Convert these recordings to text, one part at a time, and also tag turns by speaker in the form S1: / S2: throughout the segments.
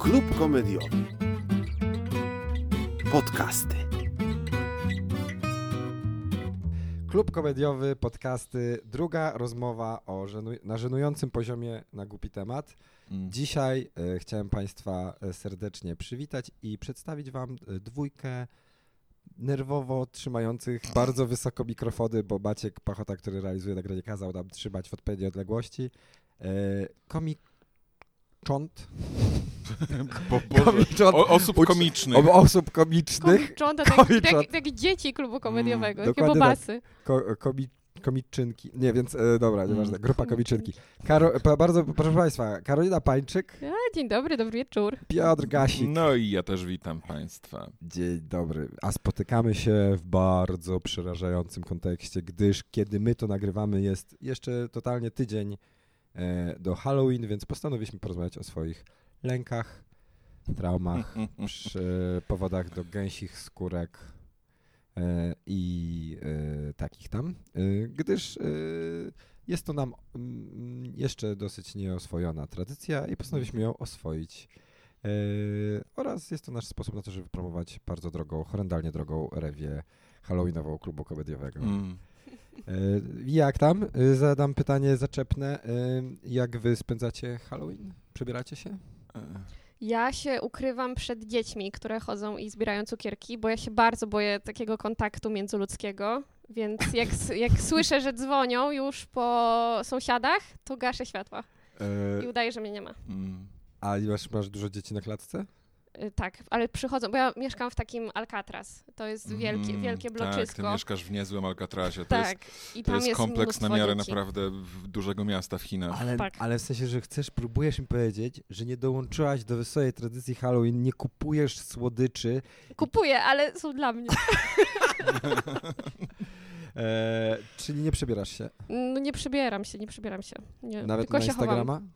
S1: Klub komediowy. Podcasty.
S2: Klub komediowy, podcasty, druga rozmowa o żenu- na żenującym poziomie na głupi temat.
S3: Mm.
S2: Dzisiaj e, chciałem Państwa e, serdecznie przywitać i przedstawić Wam e, dwójkę nerwowo trzymających bardzo wysoko mikrofony, bo Maciek Pachota, który realizuje nagranie, kazał nam trzymać w odpowiedniej odległości. E, komicząt.
S3: Bo, Boże,
S2: Komicząt.
S3: o, osób komicznych.
S2: O, osób komicznych.
S4: Tak, jak, jak dzieci klubu komediowego,
S2: Mm,
S4: takie
S2: dokładnie
S4: bobasy.
S2: Ko, komi, komiczynki. Nie, więc e, dobra, nieważne.
S3: Mm.
S2: Grupa komiczynki. Karo, pa, bardzo, proszę Państwa, Karolina Pańczyk,
S4: A, dzień dobry, dobry wieczór.
S2: Piotr Gasik.
S3: No i ja też witam Państwa.
S2: Dzień dobry. A spotykamy się w bardzo przerażającym kontekście, gdyż kiedy my to nagrywamy jest jeszcze totalnie tydzień do Halloween, więc postanowiliśmy porozmawiać o swoich lękach, traumach, przy powodach do gęsich skórek e, i e, takich tam, e, gdyż e, jest to nam mm, jeszcze dosyć nieoswojona tradycja i postanowiliśmy ją oswoić. E, oraz jest to nasz sposób na to, żeby promować bardzo drogą, horrendalnie drogą rewię halloweenową klubu komediowego.
S3: Mm.
S2: E, jak tam? E, Zadam pytanie zaczepne. E, jak wy spędzacie Halloween? Przebieracie się?
S4: Ja się ukrywam przed dziećmi, które chodzą i zbierają cukierki, bo ja się bardzo boję takiego kontaktu międzyludzkiego, więc jak, jak słyszę, że dzwonią już po sąsiadach, to gaszę światła i udaję, że mnie nie ma.
S3: mm.
S2: a masz, masz dużo dzieci na klatce?
S4: Y, Tak, ale przychodzą, bo ja mieszkam w takim Alcatraz. To jest wielkie,
S3: Mm,
S4: wielkie
S3: Tak, ty
S4: bloczysko.
S3: mieszkasz w niezłym Alcatrazie. To
S4: Tak,
S3: jest,
S4: i
S3: to jest
S4: jest
S3: kompleks na miarę
S4: dzieci.
S3: naprawdę dużego miasta w Chinach.
S2: Ale,
S4: Tak.
S2: ale w sensie, że chcesz, próbujesz mi powiedzieć, że nie dołączyłaś do wesołej tradycji Halloween, nie kupujesz słodyczy,
S4: Kupuję, ale są dla mnie.
S2: e, czyli nie przebierasz się.
S4: No nie przybieram się, nie przybieram się. Nie,
S2: Nawet
S4: tylko
S2: na
S4: się
S2: Instagrama?
S4: chowam.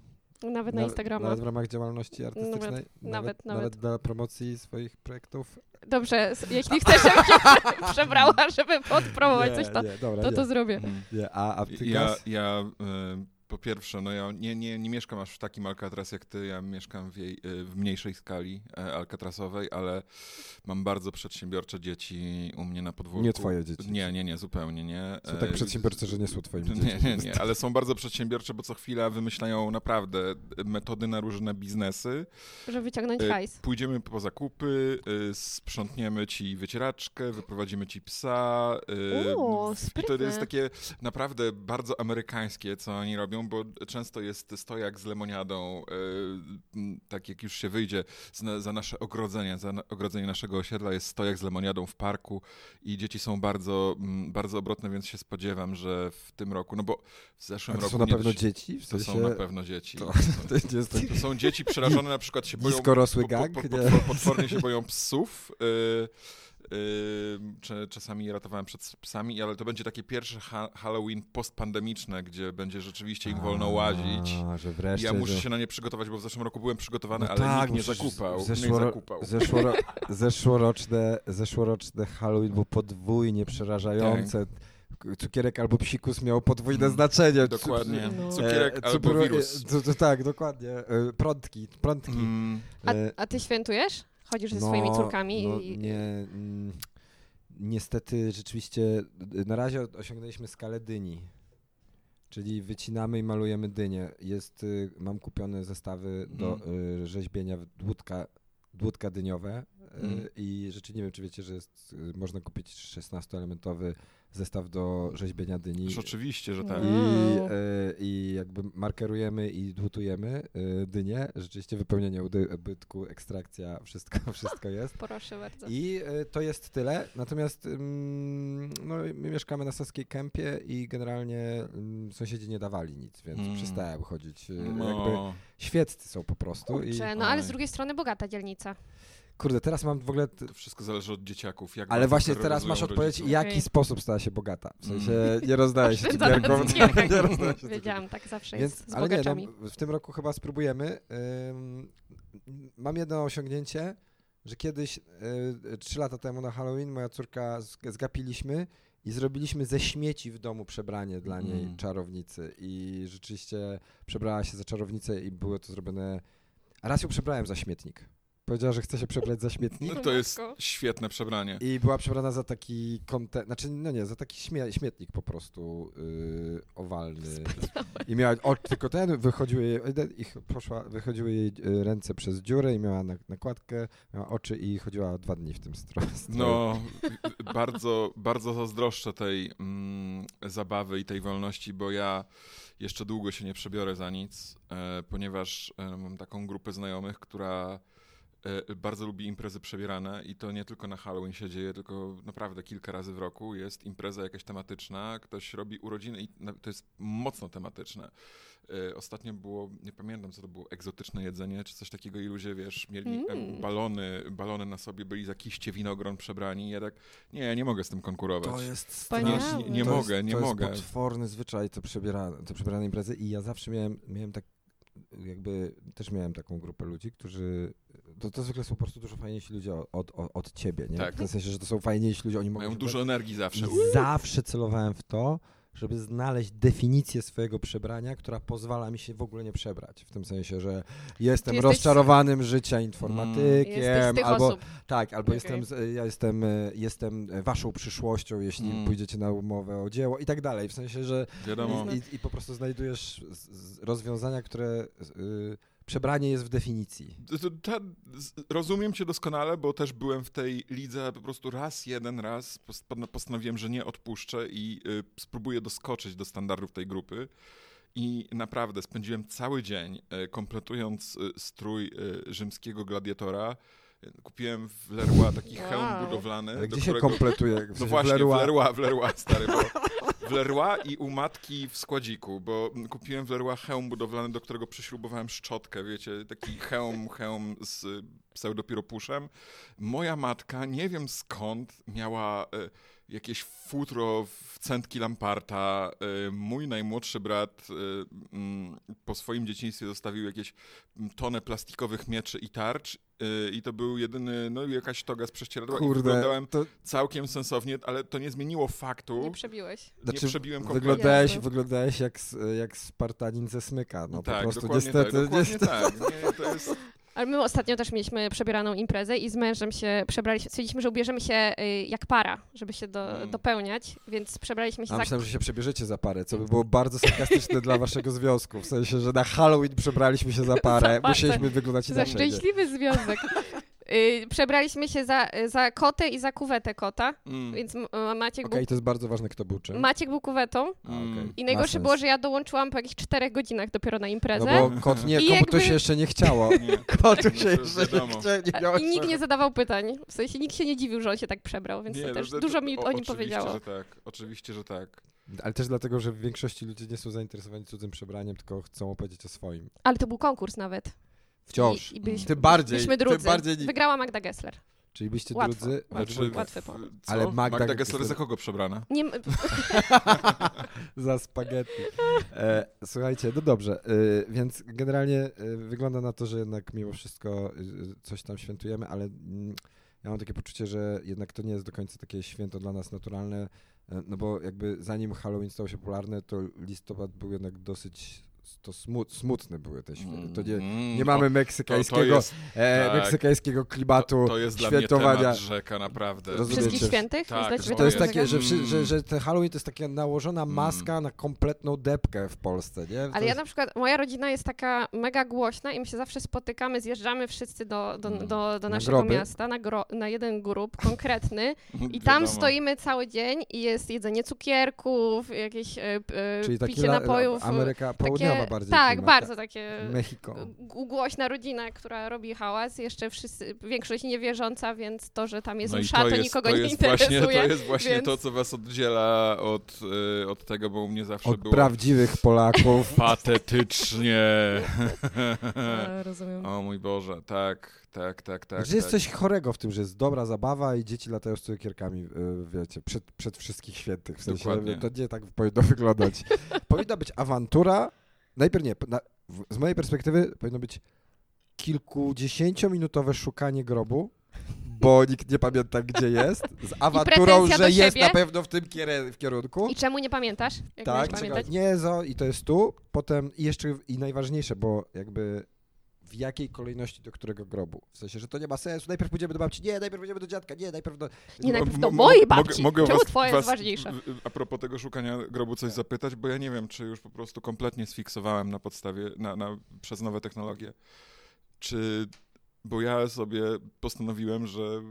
S4: Nawet na
S2: Naw-
S4: Instagrama.
S2: Nawet w ramach działalności artystycznej?
S4: nawet,
S2: nawet,
S4: nawet.
S2: dla promocji swoich projektów?
S4: Dobrze, jeśli chcesz, żebym się prze- przebrała, żeby podpromować
S2: nie,
S4: coś, to,
S2: nie, dobra,
S4: to
S2: nie.
S4: to zrobię.
S3: Mm.
S2: Nie, a, a ty
S3: Ja, ja y, po pierwsze, no ja nie, nie, nie mieszkam aż w takim Alcatraz jak ty, ja mieszkam w, jej, w mniejszej skali e, Alcatrazowej, ale mam bardzo przedsiębiorcze dzieci u mnie na podwórku.
S2: Nie twoje dzieci.
S3: Nie, nie, nie, zupełnie nie.
S2: Są tak
S3: E,
S2: przedsiębiorcze, że nie są twoimi dziećmi.
S3: Nie, nie, nie, ale są bardzo przedsiębiorcze, bo co chwila wymyślają naprawdę metody na różne biznesy.
S4: Żeby wyciągnąć
S3: Y,
S4: hajs.
S3: Pójdziemy po zakupy, sprzątniemy ci wycieraczkę, wyprowadzimy ci psa.
S4: O,
S3: w- I to jest takie naprawdę bardzo amerykańskie, co oni robią, bo często jest stojak z lemoniadą, y, m, tak jak już się wyjdzie za, nasze ogrodzenie, za ogrodzenie naszego osiedla jest stojak z lemoniadą w parku i dzieci są bardzo, bardzo obrotne, więc się spodziewam, że w tym roku, no bo w zeszłym
S2: to
S3: roku...
S2: są na pewno dzieci? W
S3: To
S2: sensie,
S3: są na pewno dzieci.
S2: to-
S3: To są-
S2: to jest
S3: to są dzieci przerażone, na przykład się boją.
S2: niskorosły
S3: po- po-
S2: gang?
S3: po-
S2: Nie?
S3: potwor- Potwornie się boją psów. Czasami je ratowałem przed psami, ale to będzie takie pierwsze ha Halloween postpandemiczne, gdzie będzie rzeczywiście im wolno łazić.
S2: A, że wreszcie.
S3: Ja muszę
S2: że...
S3: się na nie przygotować, bo w zeszłym roku byłem przygotowany,
S2: No
S3: ale
S2: tak,
S3: nikt nie
S2: musisz-
S3: zakupał. Nie
S2: zeszłoro-
S3: zakupał.
S2: Zeszłoro... Zeszłoroczne, zeszłoroczne Halloween był podwójnie przerażające. Cukierek albo psikus miał podwójne
S3: Tak. Mm,
S2: znaczenie.
S3: Dokładnie.
S4: No.
S3: Cukierek
S2: E,
S3: albo
S2: cukru-
S3: wirus.
S2: e, To, to, tak, dokładnie. E, Prątki, prątki.
S3: Mm,
S4: A,
S2: E,
S4: a ty świętujesz? Chodzisz ze
S2: no,
S4: swoimi córkami?
S2: No,
S4: i...
S2: nie, mm, niestety rzeczywiście y, na razie osiągnęliśmy skalę dyni. Czyli wycinamy i malujemy dynię. Jest, y, mam kupione zestawy do y, rzeźbienia dłutka, dłutka dyniowe y,
S3: Mm.
S2: i rzeczywiście nie wiem, czy wiecie, że jest, można kupić 16-elementowy zestaw do rzeźbienia dyni.
S3: Już oczywiście, że tak.
S2: I,
S4: Mm.
S2: y, I jakby markerujemy i dłutujemy y, dynię. Rzeczywiście wypełnienie ubytku, ekstrakcja, wszystko, wszystko jest.
S4: Proszę bardzo.
S2: I y, to jest tyle. Natomiast ym, no, my mieszkamy na Saskiej Kępie i generalnie ym, sąsiedzi nie dawali nic, więc
S3: Mm.
S2: przestałem chodzić. Y, Jakby
S3: No,
S2: świeccy są po prostu. I,
S4: Kurczę, no ale z drugiej strony bogata dzielnica.
S2: Kurde, teraz mam w ogóle...
S3: To wszystko zależy od dzieciaków. Jak
S2: ale właśnie teraz masz odpowiedź,
S3: rodziców.
S2: jaki
S4: Okej.
S2: sposób stała się bogata. W sensie
S3: Mm.
S2: nie rozdaje się cukierką. nie rozdaje się.
S4: Wiedziałam, tak zawsze
S2: Więc,
S4: jest z
S2: ale nie,
S4: bogaczami.
S2: no, w tym roku chyba spróbujemy. Ym, mam jedno osiągnięcie, że kiedyś, y, trzy lata temu na Halloween, moja córka zgapiliśmy i zrobiliśmy ze śmieci w domu przebranie dla niej
S3: Mm.
S2: czarownicy. I rzeczywiście przebrała się za czarownicę i było to zrobione raz ją przebrałem za śmietnik. Powiedziała, że chce się przebrać za śmietnik.
S3: No to jest świetne przebranie.
S2: I była przebrana za taki konte... znaczy, no nie, za taki śmie... śmietnik po prostu yy, owalny. I miała oczy, tylko ten, wychodziły jej, ich poszła, wychodziły jej y, ręce przez dziurę i miała na- nakładkę, miała oczy i chodziła dwa dni w tym stro- stroju.
S3: No, bardzo, bardzo zazdroszczę tej mm, zabawy i tej wolności, bo ja jeszcze długo się nie przebiorę za nic, e, ponieważ e, mam taką grupę znajomych, która bardzo lubi imprezy przebierane i to nie tylko na Halloween się dzieje, tylko naprawdę kilka razy w roku jest impreza jakaś tematyczna, ktoś robi urodziny i to jest mocno tematyczne. E, Ostatnio było, nie pamiętam co to było, egzotyczne jedzenie czy coś takiego i ludzie, wiesz, mieli e,
S4: Mm.
S3: balony, balony na sobie, byli za kiście winogron przebrani. Ja tak, nie, ja nie mogę z tym konkurować.
S2: To jest strasznie-
S3: Nie- nie
S2: to
S3: mogę,
S2: jest,
S3: nie
S2: to
S3: mogę.
S2: jest potworny zwyczaj, to przebierane, to przebierane imprezy i ja zawsze miałem, miałem tak, jakby też miałem taką grupę ludzi, którzy, to, to zwykle są po prostu dużo fajniejsi ludzie od, od, od ciebie, nie?
S3: Tak.
S2: W sensie, że to są fajniejsi ludzie, oni mogą
S3: Mają dużo energii zawsze.
S2: I zawsze celowałem w to, żeby znaleźć definicję swojego przebrania, która pozwala mi się w ogóle nie przebrać. W tym sensie, że jestem
S4: jesteś-
S2: rozczarowanym życia informatykiem, albo
S4: osób.
S2: tak, albo
S4: Okej.
S2: jestem, ja jestem, e, jestem waszą przyszłością, jeśli
S3: Mm.
S2: pójdziecie na umowę o dzieło i tak dalej. W sensie, że i, i po prostu znajdujesz rozwiązania, które y, przebranie jest w definicji.
S3: Ta, rozumiem cię doskonale, bo też byłem w tej lidze po prostu raz, jeden raz post- postanowiłem, że nie odpuszczę i y, spróbuję doskoczyć do standardów tej grupy. I naprawdę spędziłem cały dzień y, kompletując y, strój rzymskiego gladiatora. Kupiłem w Leroy taki
S4: Wow.
S3: hełm budowlany.
S2: Ale gdzie się
S3: którego-
S2: kompletuje? W
S3: No właśnie, w
S2: Leroy-
S3: Leroy, w Leroy, stary, bo w Leroy i u matki w składziku, bo kupiłem w Leroy hełm budowlany, do którego przyśrubowałem szczotkę, wiecie, taki hełm, hełm z pseudopiropuszem. Moja matka, nie wiem skąd, miała y, jakieś futro w centki Lamparta. Y, mój najmłodszy brat y, mm, po swoim dzieciństwie zostawił jakieś tonę plastikowych mieczy i tarcz i to był jedyny, no i jakaś toga z prześcieradła i
S2: Kurde,
S3: wyglądałem
S2: to
S3: całkiem sensownie, ale to nie zmieniło faktu.
S4: Nie przebiłeś.
S2: Znaczy,
S3: przebiłem kompletnie.
S2: wyglądałeś, wyglądałeś jak, jak Spartanin ze Smyka. No
S3: tak,
S2: po prostu niestety.
S3: tak, dokładnie
S2: niestety.
S3: tak. Nie, to jest...
S4: Ale my ostatnio też mieliśmy przebieraną imprezę i z mężem się przebraliśmy. Stwierdziliśmy, że ubierzemy się y, jak para, żeby się do,
S3: Mm.
S4: dopełniać, więc przebraliśmy się
S2: A
S4: za...
S2: myślałem, że się przebierzecie za parę, co by było bardzo sarkastyczne dla waszego związku. W sensie, że na Halloween przebraliśmy się za parę.
S4: Za.
S2: Musieliśmy wyglądać
S4: Za
S2: inaczej. nie?
S4: szczęśliwy związek. Y, przebraliśmy się za, za kotę i za kuwetę kota,
S3: Mm,
S4: więc Maciek,
S2: Okej, to jest bardzo ważne, kto był czym.
S4: był, Maciek był kuwetą
S3: mm.
S4: i najgorsze było, że ja dołączyłam po jakichś czterech godzinach dopiero na
S2: No
S4: imprezę.
S2: bo kot nie,
S4: I
S2: komu to
S4: jakby-
S2: się jeszcze nie chciało.
S3: Nie.
S2: Kotu
S3: No
S2: się
S3: to
S2: jeszcze nie,
S3: wiadomo.
S2: chcia, nie
S4: A-
S2: miało
S4: I nikt
S2: czego.
S4: nie zadawał pytań. W sensie nikt się nie dziwił, że on się tak przebrał, więc
S3: Nie,
S4: to
S3: no,
S4: też
S3: to-
S4: dużo mi
S3: o-
S4: o nim
S3: oczywiście,
S4: powiedziało.
S3: że tak. Oczywiście, że tak.
S2: Ale też dlatego, że w większości ludzie nie są zainteresowani cudzym przebraniem, tylko chcą opowiedzieć o swoim.
S4: Ale to był konkurs nawet.
S2: Wciąż.
S4: I, i byliśmy,
S2: Tym bardziej,
S4: byliśmy drudzy.
S2: bardziej ni-
S4: Wygrała Magda Gessler.
S2: Czyli byście
S4: Łatwo.
S2: drudzy. dwójkę.
S4: Łatwy po.
S3: Co?
S2: Ale Magda-
S3: Magda Gessler za kogo przebrana?
S4: Nie, m-
S2: za spaghetti. E, słuchajcie, no dobrze, y, więc generalnie y, wygląda na to, że jednak mimo wszystko y, coś tam świętujemy, ale mm, ja mam takie poczucie, że jednak to nie jest do końca takie święto dla nas naturalne, e, no bo jakby zanim Halloween stał się popularny, to listopad był jednak dosyć to smut, smutne były te święta. To nie,
S3: Mm,
S2: nie mamy
S3: o, to,
S2: meksykańskiego,
S3: to jest,
S2: e,
S3: tak.
S2: meksykańskiego klimatu
S3: to, to jest dla mnie
S2: świętowania.
S3: rzeka, naprawdę.
S2: Rozumiecie,
S4: Wszystkich
S2: że-
S4: świętych?
S3: tak, że
S2: To jest
S4: sprawę
S2: takie, że,
S4: tego?
S2: wszy- że, że ten Halloween to jest taka nałożona maska na kompletną depkę w Polsce, nie? To
S4: Ale ja
S2: jest-
S4: na przykład, moja rodzina jest taka mega głośna i my się zawsze spotykamy, zjeżdżamy wszyscy do, do,
S3: Mm.
S4: do, do
S2: Na
S4: naszego miasta, na, gro, na jeden grup konkretny i tam
S3: Wiadomo.
S4: stoimy cały dzień i jest jedzenie cukierków, jakieś e, e,
S2: Czyli
S4: picie napojów.
S2: Ameryka
S4: takie,
S2: Bardziej.
S4: Tak,
S2: klimat.
S4: bardzo takie
S2: Mexico.
S4: głośna rodzina, która robi hałas. Jeszcze wszyscy, większość niewierząca, więc to, że tam jest
S3: No
S4: msza, to,
S3: jest,
S4: nikogo
S3: to
S4: nie
S3: jest
S4: interesuje.
S3: Właśnie, to jest właśnie
S4: więc-
S3: to, co was oddziela od, y, od tego, bo u mnie zawsze
S2: Od
S3: było
S2: prawdziwych Polaków.
S3: patetycznie.
S4: Rozumiem.
S3: o mój Boże, tak, tak, tak, tak.
S2: Jest
S3: tak.
S2: coś chorego w tym, że jest dobra zabawa i dzieci latają z cukierkami, y, wiecie, przed, przed wszystkich świętych. W sensie,
S3: Dokładnie.
S2: to nie tak powinno wyglądać. Powinna być awantura, najpierw nie, na, z mojej perspektywy powinno być kilkudziesięciominutowe szukanie grobu, bo nikt nie pamięta, gdzie jest, z awanturą, że jest
S4: siebie.
S2: na pewno w tym kiere- w kierunku.
S4: I czemu nie pamiętasz? Jak
S2: Tak, nie, zo, i to jest tu, potem i jeszcze i najważniejsze, bo jakby w jakiej kolejności do którego grobu. W sensie, że to nie ma sensu. Najpierw pójdziemy do babci, nie, najpierw pójdziemy do dziadka, nie, najpierw do...
S4: Nie, najpierw do
S3: mo-
S4: mojej
S3: mogę-
S4: babci.
S3: mogę
S4: Czemu
S3: was-
S4: twoja
S3: was,
S4: jest ważniejsza?
S3: A propos tego szukania grobu coś zapytać, bo ja nie wiem, czy już po prostu kompletnie sfiksowałem na podstawie, na, na, przez nowe technologie. Czy, bo ja sobie postanowiłem, że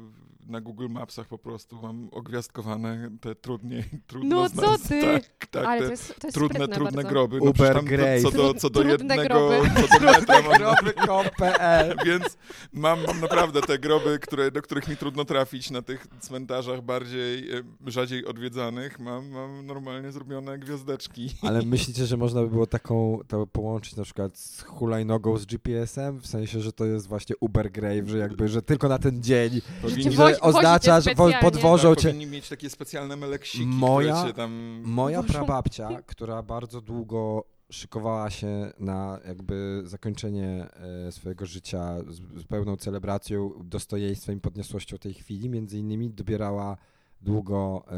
S3: na Google Mapsach po prostu mam ogwiazdkowane te trudniej, trudno
S4: No co
S3: znać-
S4: ty?
S3: Tak, tak,
S4: Ale to jest, to jest
S3: trudne, trudne
S4: bardzo.
S3: groby.
S2: Uber
S3: przecież tam
S2: Grave.
S3: Co do, co do
S4: Trudne
S3: jednego,
S4: groby.
S3: co do metra mam
S2: groby.com.pl
S3: Więc mam, mam naprawdę te groby, które, do których mi trudno trafić na tych cmentarzach bardziej, rzadziej odwiedzanych. Mam, mam normalnie zrobione gwiazdeczki.
S2: Ale myślicie, że można by było taką to połączyć na przykład z hulajnogą z GPS-em? W sensie, że to jest właśnie Uber Grave, że jakby, że tylko na ten dzień
S3: Powinni,
S4: Że
S2: że
S4: wozi-
S2: oznacza,
S4: wozi
S2: że
S4: cię
S2: po,
S4: specjalnie.
S2: podwożą
S3: tak,
S2: cię.
S3: powinni mieć takie specjalne meleksiki,
S2: Moja-
S3: które cię tam...
S2: Moja prababcia, która bardzo długo szykowała się na jakby zakończenie e, swojego życia z, z pełną celebracją, dostojeństwem i podniosłością tej chwili, między innymi dobierała długo e,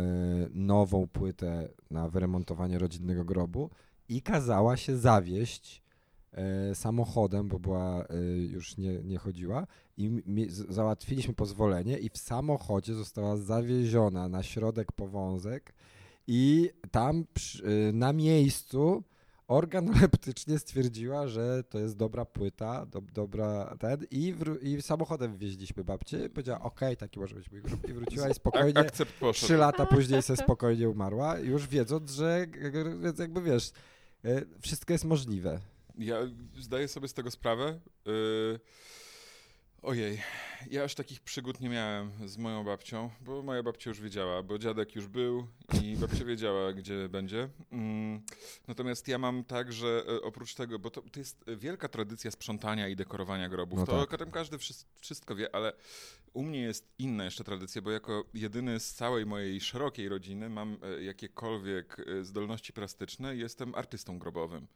S2: nową płytę na wyremontowanie rodzinnego grobu i kazała się zawieść e, samochodem, bo była, e, już nie, nie chodziła i załatwiliśmy pozwolenie i w samochodzie została zawieziona na środek powązek i tam przy, y, na miejscu organoleptycznie stwierdziła, że to jest dobra płyta, do, dobra ten i, wró- i samochodem wieźliśmy babcię. Powiedziała, okej, taki może być mój grób i wróciła i
S3: Ak-
S2: spokojnie, trzy lata później se spokojnie umarła, już wiedząc, że więc jakby wiesz, y, wszystko jest możliwe.
S3: Ja zdaję sobie z tego sprawę. Yy... Ojej, ja aż takich przygód nie miałem z moją babcią, bo moja babcia już wiedziała, bo dziadek już był i babcia wiedziała, gdzie będzie. Mm, Natomiast ja mam tak, że e, oprócz tego, bo to, to jest wielka tradycja sprzątania i dekorowania grobów,
S2: No
S3: to
S2: tak.
S3: tam każdy wszy- wszystko wie, ale u mnie jest inna jeszcze tradycja, bo jako jedyny z całej mojej szerokiej rodziny mam e, jakiekolwiek e, zdolności plastyczne i jestem artystą grobowym.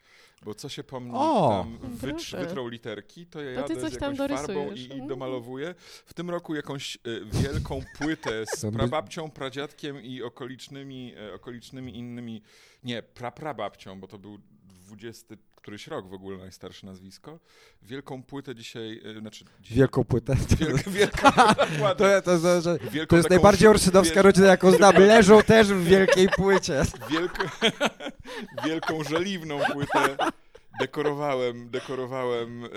S3: Bo co się po mnie
S2: O!
S3: tam wytrz,
S4: Proszę.
S3: wytrą literki, to ja
S4: To ty
S3: jadę
S4: coś
S3: z
S4: tam
S3: jakąś farbą i, i
S4: Mm.
S3: domalowuję. W tym roku jakąś wielką płytę z prababcią, pradziadkiem i okolicznymi, e, okolicznymi innymi, nie, praprababcią, bo to był 20 któryś rok w ogóle najstarsze nazwisko. Wielką płytę dzisiaj, e, znaczy... Dzisiaj,
S2: Wielką płytę.
S3: Wielką, wielką,
S2: To, to, to,
S3: wielką
S2: to jest najbardziej orszydowska rodzina, jaką znamy. Leżą też w wielkiej płycie.
S3: Wielką żeliwną płytę dekorowałem, dekorowałem, y,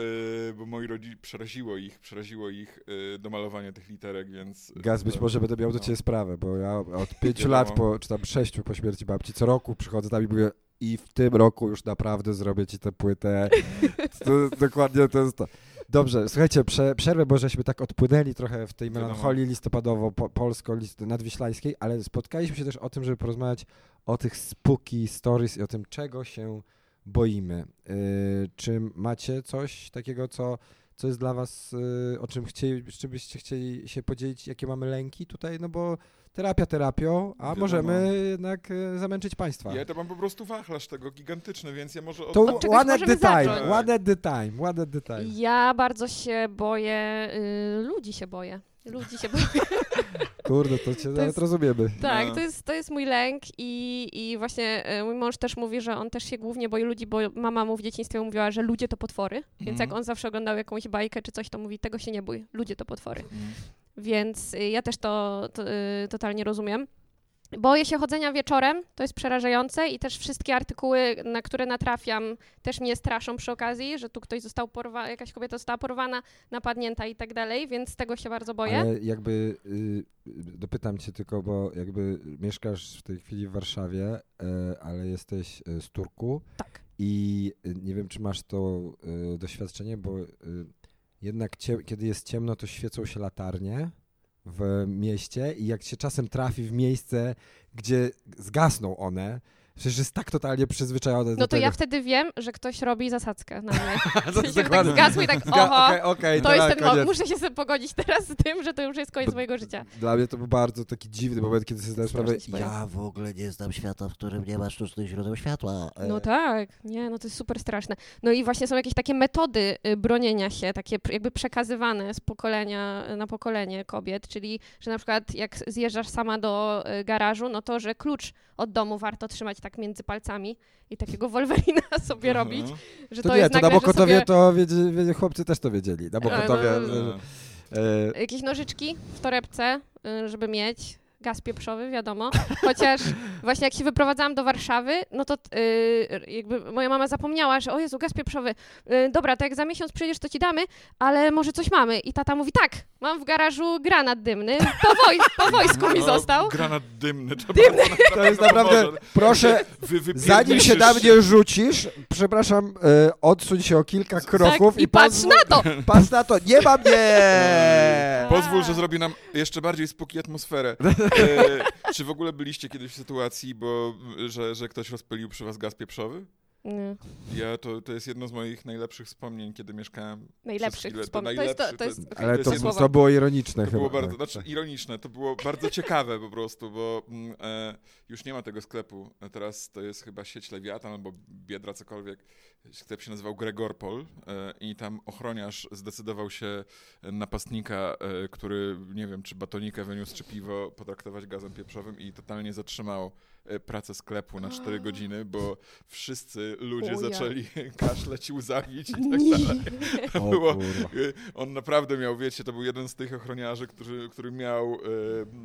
S3: bo moi rodzice, przeraziło ich, przeraziło ich y, domalowanie tych literek, więc...
S2: Gaz, być może będę miał do
S3: No.
S2: ciebie sprawę, bo ja od pięciu lat, po, czy tam sześciu po śmierci babci, co roku przychodzę tam i mówię i w tym roku już naprawdę zrobię ci tę płytę. To, dokładnie to jest to. Dobrze, słuchajcie, prze, przerwę, bo żeśmy tak odpłynęli trochę w tej melancholii listopadowo-polsko-nadwiślańskiej, ale spotkaliśmy się też o tym, żeby porozmawiać o tych spooky stories i o tym, czego się boimy. Yy, czy macie coś takiego, co, co jest dla was, yy, o czym, chcieli, czym byście chcieli się podzielić, jakie mamy lęki tutaj? No bo terapia terapią, a
S3: Wiadomo.
S2: możemy jednak yy, zamęczyć państwa.
S3: Ja to mam po prostu wachlarz tego gigantyczny, więc ja może...
S2: To
S3: od-
S4: Od czegoś
S2: one at the time,
S3: zacząć.
S2: one at the time, one at the time.
S4: Ja bardzo się boję, y, ludzi się boję. Ludzi się boję.
S2: Kurde, to cię nawet
S4: jest-
S2: rozumiemy.
S4: Tak,
S3: No.
S4: to jest, to jest mój lęk i, i właśnie y, mój mąż też mówi, że on też się głównie boi ludzi, bo mama mu w dzieciństwie mówiła, że ludzie to potwory, więc jak
S3: Mhm.
S4: on zawsze oglądał jakąś bajkę czy coś, to mówi, tego się nie bój, ludzie to potwory.
S3: Mm.
S4: Więc y, ja też to, to y, totalnie rozumiem. Boję się chodzenia wieczorem, to jest przerażające i też wszystkie artykuły, na które natrafiam, też mnie straszą przy okazji, że tu ktoś został porwany, jakaś kobieta została porwana, napadnięta i tak dalej, więc tego się bardzo boję.
S2: Ale jakby y, dopytam cię tylko, bo jakby mieszkasz w tej chwili w Warszawie, y, ale jesteś y, z Turku
S4: Tak.
S2: i y, nie wiem, czy masz to y, doświadczenie, bo jednak cie, kiedy jest ciemno, to świecą się latarnie w mieście i jak się czasem trafi w miejsce, gdzie zgasną one, przecież jest tak totalnie przyzwyczajone do
S4: No to
S2: tego.
S4: ja wtedy wiem, że ktoś robi zasadzkę na mnie.
S2: To
S4: tak zgasło i tak,
S2: Zga-
S4: oho,
S2: okej, okej,
S4: to
S2: dobra,
S4: jest ten, mo-
S2: koniec.
S4: muszę się sobie pogodzić teraz z tym, że to już jest koniec
S2: B-
S4: mojego życia.
S2: Dla mnie to był bardzo taki dziwny moment, kiedy sobie zdałem sprawę, ja
S1: w ogóle nie znam świata, w którym nie ma sztucznych źródeł światła. E,
S4: No tak, nie, no to jest super straszne. No i właśnie są jakieś takie metody y, bronienia się, takie jakby przekazywane z pokolenia na pokolenie kobiet, czyli że na przykład jak zjeżdżasz sama do y, garażu, no to że klucz od domu warto trzymać tak tak między palcami i takiego Wolverina sobie robić,
S3: Mhm.
S4: że
S2: To,
S4: to,
S2: nie,
S4: jest
S2: to na
S4: nagle, że
S2: Bokotowie
S4: sobie
S2: to wiedzie, chłopcy też to wiedzieli. Na Bokotowie.
S4: no,
S3: E,
S2: e,
S4: jakieś nożyczki w torebce, y, żeby mieć. Gaz pieprzowy, wiadomo. Chociaż właśnie jak się wyprowadzałam do Warszawy, no to y, jakby moja mama zapomniała, że o Jezu, gaz pieprzowy. Y, dobra, to jak za miesiąc przyjdziesz, to ci damy, ale może coś mamy. I tata mówi, tak, mam w garażu granat dymny. Po, woj po wojsku mi
S3: no,
S4: został.
S3: Granat dymny. To,
S4: Dymny.
S2: to jest naprawdę, proszę,
S3: Wy, wy
S2: zanim się na mnie rzucisz, przepraszam, e, odsuń się o kilka kroków
S4: tak, i patrz
S2: pozwól-
S4: na to!
S2: Patrz na to, nie ma mnie!
S3: Pozwól, że zrobi nam jeszcze bardziej spóki atmosferę. E, czy w ogóle byliście kiedyś w sytuacji, bo, że, że ktoś rozpylił przy was gaz pieprzowy?
S4: Nie,
S3: Ja, to, to jest jedno z moich najlepszych wspomnień, kiedy mieszkałem.
S4: najlepszych wspomnień. To jest to, to jest,
S3: to-
S4: okej,
S2: Ale
S3: To jest
S2: to, było ironiczne
S3: To
S2: chyba.
S3: było bardzo,
S2: tak,
S3: znaczy
S2: tak.
S3: ironiczne, to było bardzo ciekawe po prostu, bo mm, e, już nie ma tego sklepu. Teraz to jest chyba sieć Lewiatan albo Biedra, cokolwiek. Sklep się nazywał Gregorpol e, i tam ochroniarz zdecydował się napastnika, e, który nie wiem, czy batonikę wyniósł, czy piwo, potraktować gazem pieprzowym i totalnie zatrzymał pracę sklepu na 4 godziny, bo wszyscy ludzie
S4: O ja.
S3: zaczęli kaszleć, łzawić i tak dalej. Było-. Y, On naprawdę miał, wiecie, to był jeden z tych ochroniarzy, który, który miał y,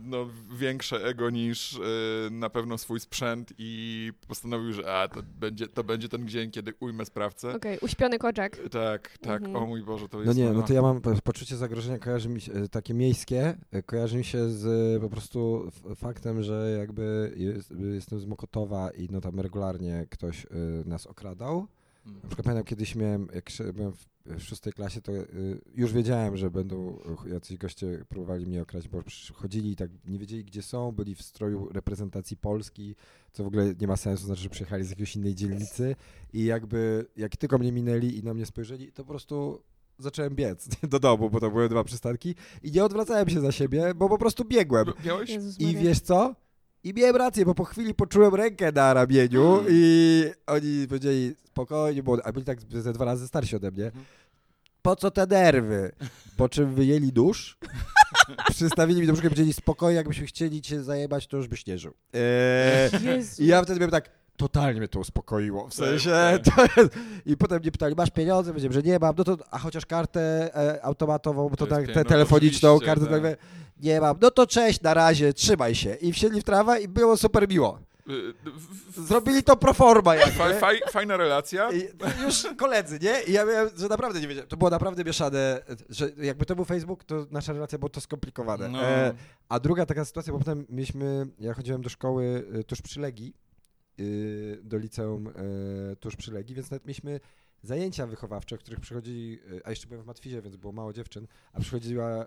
S3: no, większe ego niż na pewno swój sprzęt i postanowił, że a, to będzie, to będzie ten dzień, kiedy ujmę sprawcę.
S4: Okej, uśpiony koczek.
S3: Tak, tak,
S4: Mhm.
S3: o mój Boże, to
S2: No
S3: jest...
S2: nie, no to ja mam po- poczucie zagrożenia, kojarzy mi się, e, takie miejskie, e, kojarzy mi się z e, po prostu faktem, że jakby jest, jestem z Mokotowa i no tam regularnie ktoś e, nas okradał.
S3: Mm.
S2: Na przykład pamiętam kiedyś miałem, jak byłem w, w szóstej klasie, to y, już wiedziałem, że będą y, jacyś goście próbowali mnie okraść, bo przychodzili i tak nie wiedzieli, gdzie są, byli w stroju reprezentacji Polski, co w ogóle nie ma sensu, znaczy, że przyjechali z jakiejś innej dzielnicy i jakby, jak tylko mnie minęli i na mnie spojrzeli, to po prostu zacząłem biec do domu, bo to były dwa przystanki i nie odwracałem się za siebie, bo po prostu biegłem.
S3: Miałeś?
S2: I wiesz co? I miałem rację, bo po chwili poczułem rękę na ramieniu i oni powiedzieli spokojnie, bo a byli tak ze dwa razy starsi ode mnie. Po co te nerwy? Po czym wyjęli nóż, przystawili mi do brzucha i powiedzieli spokojnie, jakbyśmy chcieli cię zajebać, to już byś nie żył. Eee. I ja wtedy byłem tak, totalnie mnie to uspokoiło. W sensie, to jest... I potem mnie pytali, masz pieniądze? Powiedziałem, że nie mam. No to, a chociaż kartę e, automatową, bo to
S3: To
S2: tak, te, telefoniczną, kartę,
S3: tak.
S2: tak. nie mam. No to cześć, na razie, trzymaj się. I wsiedli w trawę i było super miło.
S3: Y, w-
S2: Zrobili to pro forma jakby.
S3: Faj, faj, fajna relacja.
S2: I już koledzy, nie? I ja miałem, że naprawdę nie wiedziałem. To było naprawdę mieszane, że jakby to był Facebook, to nasza relacja była to skomplikowane.
S3: No.
S2: E, a druga taka sytuacja, bo potem mieliśmy, ja chodziłem do szkoły y, tuż przy Legii, y, do liceum y, tuż przy Legii, więc nawet mieliśmy zajęcia wychowawcze, w których przychodzili, y, a jeszcze byłem w Matwizie, więc było mało dziewczyn, a przychodziła e,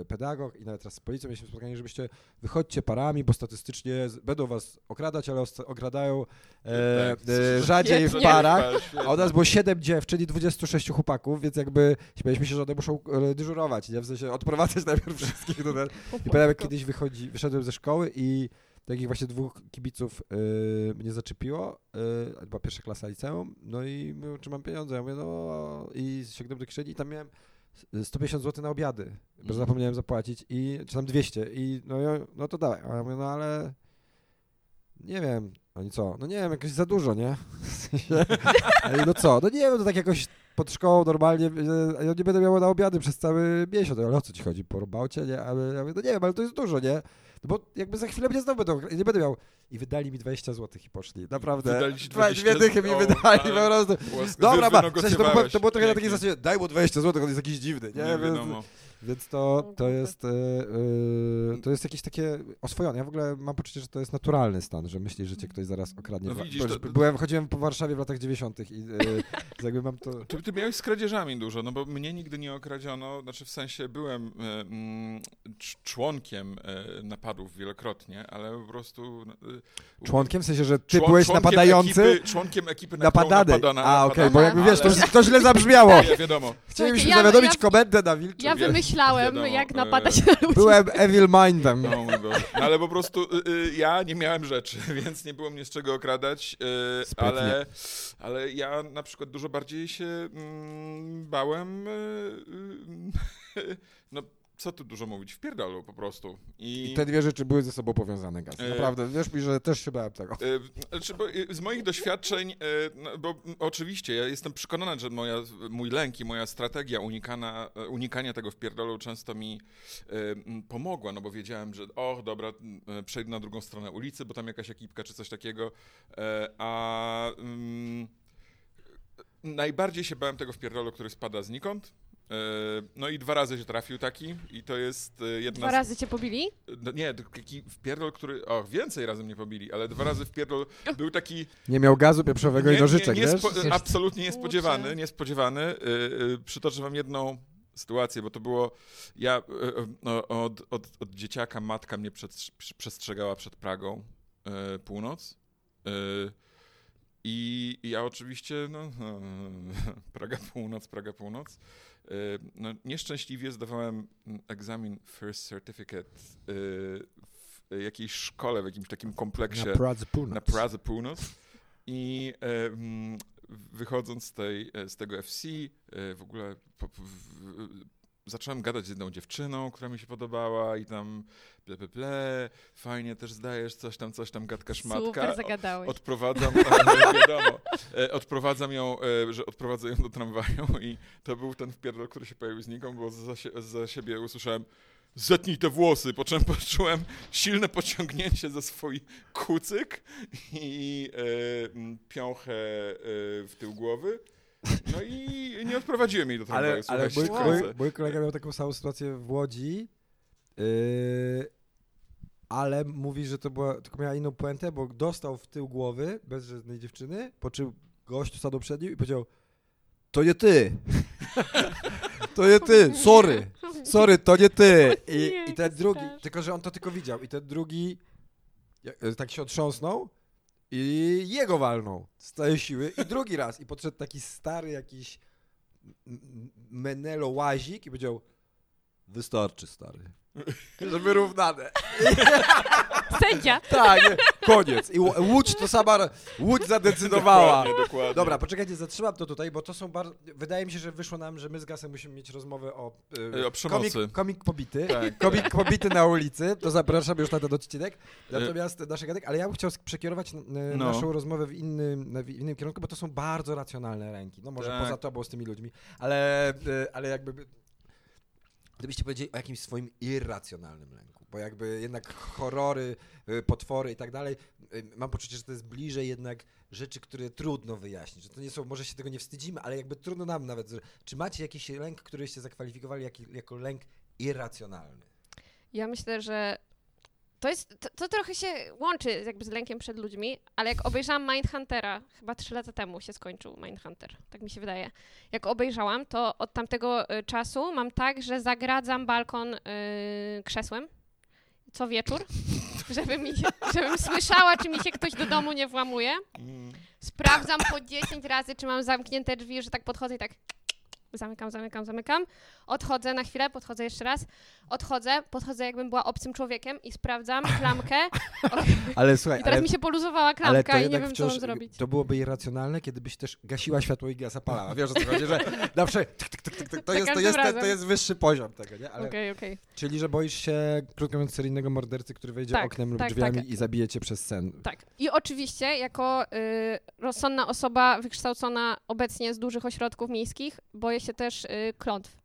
S2: e, pedagog i nawet teraz z policją mieliśmy spotkanie, żebyście wychodźcie parami, bo statystycznie będą was okradać, ale okradają e,
S3: Tak.
S2: e, rzadziej w parach. A u nas było 7 dziewczyn i 26 chłopaków, więc jakby śmialiśmy się, że one muszą e, dyżurować, nie? W sensie odprowadzać najpierw wszystkich. Do ten. I pamiętam, jak kiedyś wychodzi, wyszedłem ze szkoły i takich właśnie dwóch kibiców y, mnie zaczepiło, y, była pierwsza klasa liceum, no i mówią, czy mam pieniądze, ja mówię, no i sięgnąłem do kieszeni i tam miałem 150 zł na obiady, bo
S3: Mhm.
S2: zapomniałem zapłacić i, czy tam 200 i no, ja, no to dawaj, a ja mówię, no ale nie wiem, oni co, no nie wiem, jakoś za dużo, nie? No co, no nie wiem, to tak jakoś pod szkołą normalnie, ja nie będę miał na obiady przez cały miesiąc, ale o co ci chodzi, porąbał cię, nie? Ale ja mówię, no nie wiem, ale to jest dużo, nie? Bo jakby za chwilę mnie znowu będą, nie będę miał. I wydali mi 20 zł i poszli, naprawdę.
S3: Wydali ci
S2: Dwa-
S3: 20
S2: Dwie dychy mi wydali po prostu. Dobra, ma, w sensie to, było, to było trochę na takiej zasadzie, daj mu 20 zł, on jest jakiś dziwny, nie?
S3: Nie wiadomo.
S2: więc to, to jest e, to jest jakieś takie oswojone. Ja w ogóle mam poczucie, że to jest naturalny stan, że myślisz, że cię ktoś zaraz okradnie.
S3: No widzisz, to- to-
S2: Byłem, chodziłem po Warszawie w latach 90. i e, jakby mam to...
S3: Ty, ty miałeś z kradzieżami dużo, no bo mnie nigdy nie okradziono, znaczy w sensie byłem mm, cz- członkiem napadów wielokrotnie, ale po prostu... e,
S2: Członkiem, w sensie, że ty
S3: człon-
S2: byłeś napadający,
S3: Ekipy, członkiem ekipy, na
S2: napadany.
S3: napadana,
S2: A, okej,
S3: napadana,
S2: bo jakby wiesz, to,
S3: ale-
S2: to źle zabrzmiało.
S3: Nie, wiadomo.
S2: Chcielibyśmy
S4: Słuchajcie, ja-
S2: zawiadomić
S4: ja-
S2: komendę na wilczy.
S4: Ja wymyślałem,
S3: wiadomo,
S4: jak
S3: e,
S4: napadać na ludzi.
S2: Byłem Evil Mindem.
S3: No. No, ale po prostu y, y, ja nie miałem rzeczy, więc nie było mnie z czego okradać, y, ale, ale ja na przykład dużo bardziej się mm, bałem y, y, no, co tu dużo mówić, w pierdolu po prostu. I,
S2: I te dwie rzeczy były ze sobą powiązane, Gaz.
S3: E,
S2: Naprawdę, wiesz mi, że też się bałem tego.
S3: E, Znaczy, e, z moich doświadczeń, e, no, bo oczywiście ja jestem przekonany, że moja, mój lęk i moja strategia unikana, e, unikania tego w pierdolu często mi e, pomogła, no bo wiedziałem, że och, dobra, e, przejdę na drugą stronę ulicy, bo tam jakaś ekipka czy coś takiego, e, a mm, najbardziej się bałem tego w pierdolu, który spada znikąd. E, No i dwa razy się trafił taki i to jest e, jedna
S4: Dwa
S3: z
S4: razy cię pobili?
S3: no nie, taki wpierdol, który. O, więcej razy mnie pobili, ale dwa razy wpierdol był taki.
S2: Nie miał gazu pieprzowego i nożyczek,
S3: nie,
S2: wiesz?
S3: spo- absolutnie
S4: Kurczę.
S3: niespodziewany, niespodziewany. Y, przytoczę wam jedną sytuację, bo to było. Ja y, od, od, od dzieciaka matka mnie przestrzegała przed Pragą północ. I, ja oczywiście, no, Praga Północ, Praga Północ. Y, No, nieszczęśliwie zdawałem egzamin First Certificate y, w jakiejś szkole, w jakimś takim kompleksie
S2: Na Pradze Północ.
S3: na Pradze Północ i e, wychodząc z, tej, e, z tego FC e, w ogóle zacząłem gadać z jedną dziewczyną, która mi się podobała i tam ple, ple, ple, fajnie też zdajesz, coś tam, coś tam, gadka szmatka.
S4: Super zagadałeś.
S3: Odprowadzam, wiadomo, e, odprowadzam ją, e, że odprowadzę ją do tramwaju i to był ten wpierdol, który się pojawił znikąd, bo za, za siebie usłyszałem zetnij te włosy, po czym poczułem silne pociągnięcie za swój kucyk i e, piąchę e, w tył głowy. No i nie odprowadziłem jej do tramwaju,
S2: Ale, ale
S3: słuchajcie,
S2: mój, mój, mój kolega miał taką samą sytuację w Łodzi, yy, ale mówi, że to była, tylko miała inną puentę, bo dostał w tył głowy bez żadnej dziewczyny, po czym gość stanął przed nim i powiedział to nie ty. to nie ty, sorry. Sorry, to nie ty. I, i ten drugi, tylko że on to tylko widział i ten drugi tak się otrząsnął i jego walnął z całej siły. I drugi raz. I podszedł taki stary jakiś Menelo łazik i powiedział wystarczy stary. Że wyrównane.
S4: Sędzia.
S2: Tak, nie, koniec. I Łódź to sama, Łódź zadecydowała.
S3: Dokładnie, dokładnie.
S2: Dobra, poczekajcie, zatrzymam to tutaj, bo to są bardzo... Wydaje mi się, że wyszło nam, że my z Gasem musimy mieć rozmowę o... y,
S3: Y, o przemocy.
S2: Komik, komik pobity.
S3: Tak.
S2: Komik pobity na ulicy. To zapraszam już na ten odcinek. Natomiast nasz gadek, ale ja bym chciał przekierować
S3: No.
S2: naszą rozmowę w innym, w innym kierunku, bo to są bardzo racjonalne ręki. No może
S3: Tak.
S2: poza tobą z tymi ludźmi, ale, y, ale jakby... Gdybyście powiedzieli o jakimś swoim irracjonalnym lęku, bo jakby jednak horrory, y, potwory i tak dalej, y, mam poczucie, że to jest bliżej jednak rzeczy, które trudno wyjaśnić, że to nie są, może się tego nie wstydzimy, ale jakby trudno nam nawet, czy macie jakiś lęk, któryście zakwalifikowali jak, jako lęk irracjonalny?
S4: Ja myślę, że to jest, to, to trochę się łączy jakby z lękiem przed ludźmi, ale jak obejrzałam Mindhuntera, chyba trzy lata temu się skończył Mindhunter, tak mi się wydaje. Jak obejrzałam, to od tamtego y, czasu mam tak, że zagradzam balkon y, krzesłem co wieczór, żeby mi, żebym słyszała, czy mi się ktoś do domu nie włamuje.
S3: Mm.
S4: Sprawdzam po 10 razy, czy mam zamknięte drzwi, że tak podchodzę i tak zamykam, zamykam, zamykam. Odchodzę na chwilę, podchodzę jeszcze raz. Odchodzę, podchodzę jakbym była obcym człowiekiem i sprawdzam klamkę.
S2: Ale słuchaj,
S4: I teraz
S2: ale,
S4: mi się poluzowała klamka i nie wiem, co mam zrobić.
S2: to byłoby irracjonalne, kiedy byś też gasiła światło i zapalała. Wiesz o co chodzi, że zawsze tyk, tyk, tyk, to, jest, to, jest, to jest wyższy poziom tego, nie? Ale,
S4: Okej, okej.
S2: Czyli, że boisz się, krótko mówiąc, seryjnego mordercy, który wejdzie
S4: Tak,
S2: oknem lub
S4: tak,
S2: drzwiami
S4: tak.
S2: i zabije cię przez sen.
S4: Tak. I oczywiście, jako y, rozsądna osoba wykształcona obecnie z dużych ośrodków miejskich, boję się też y, klątw.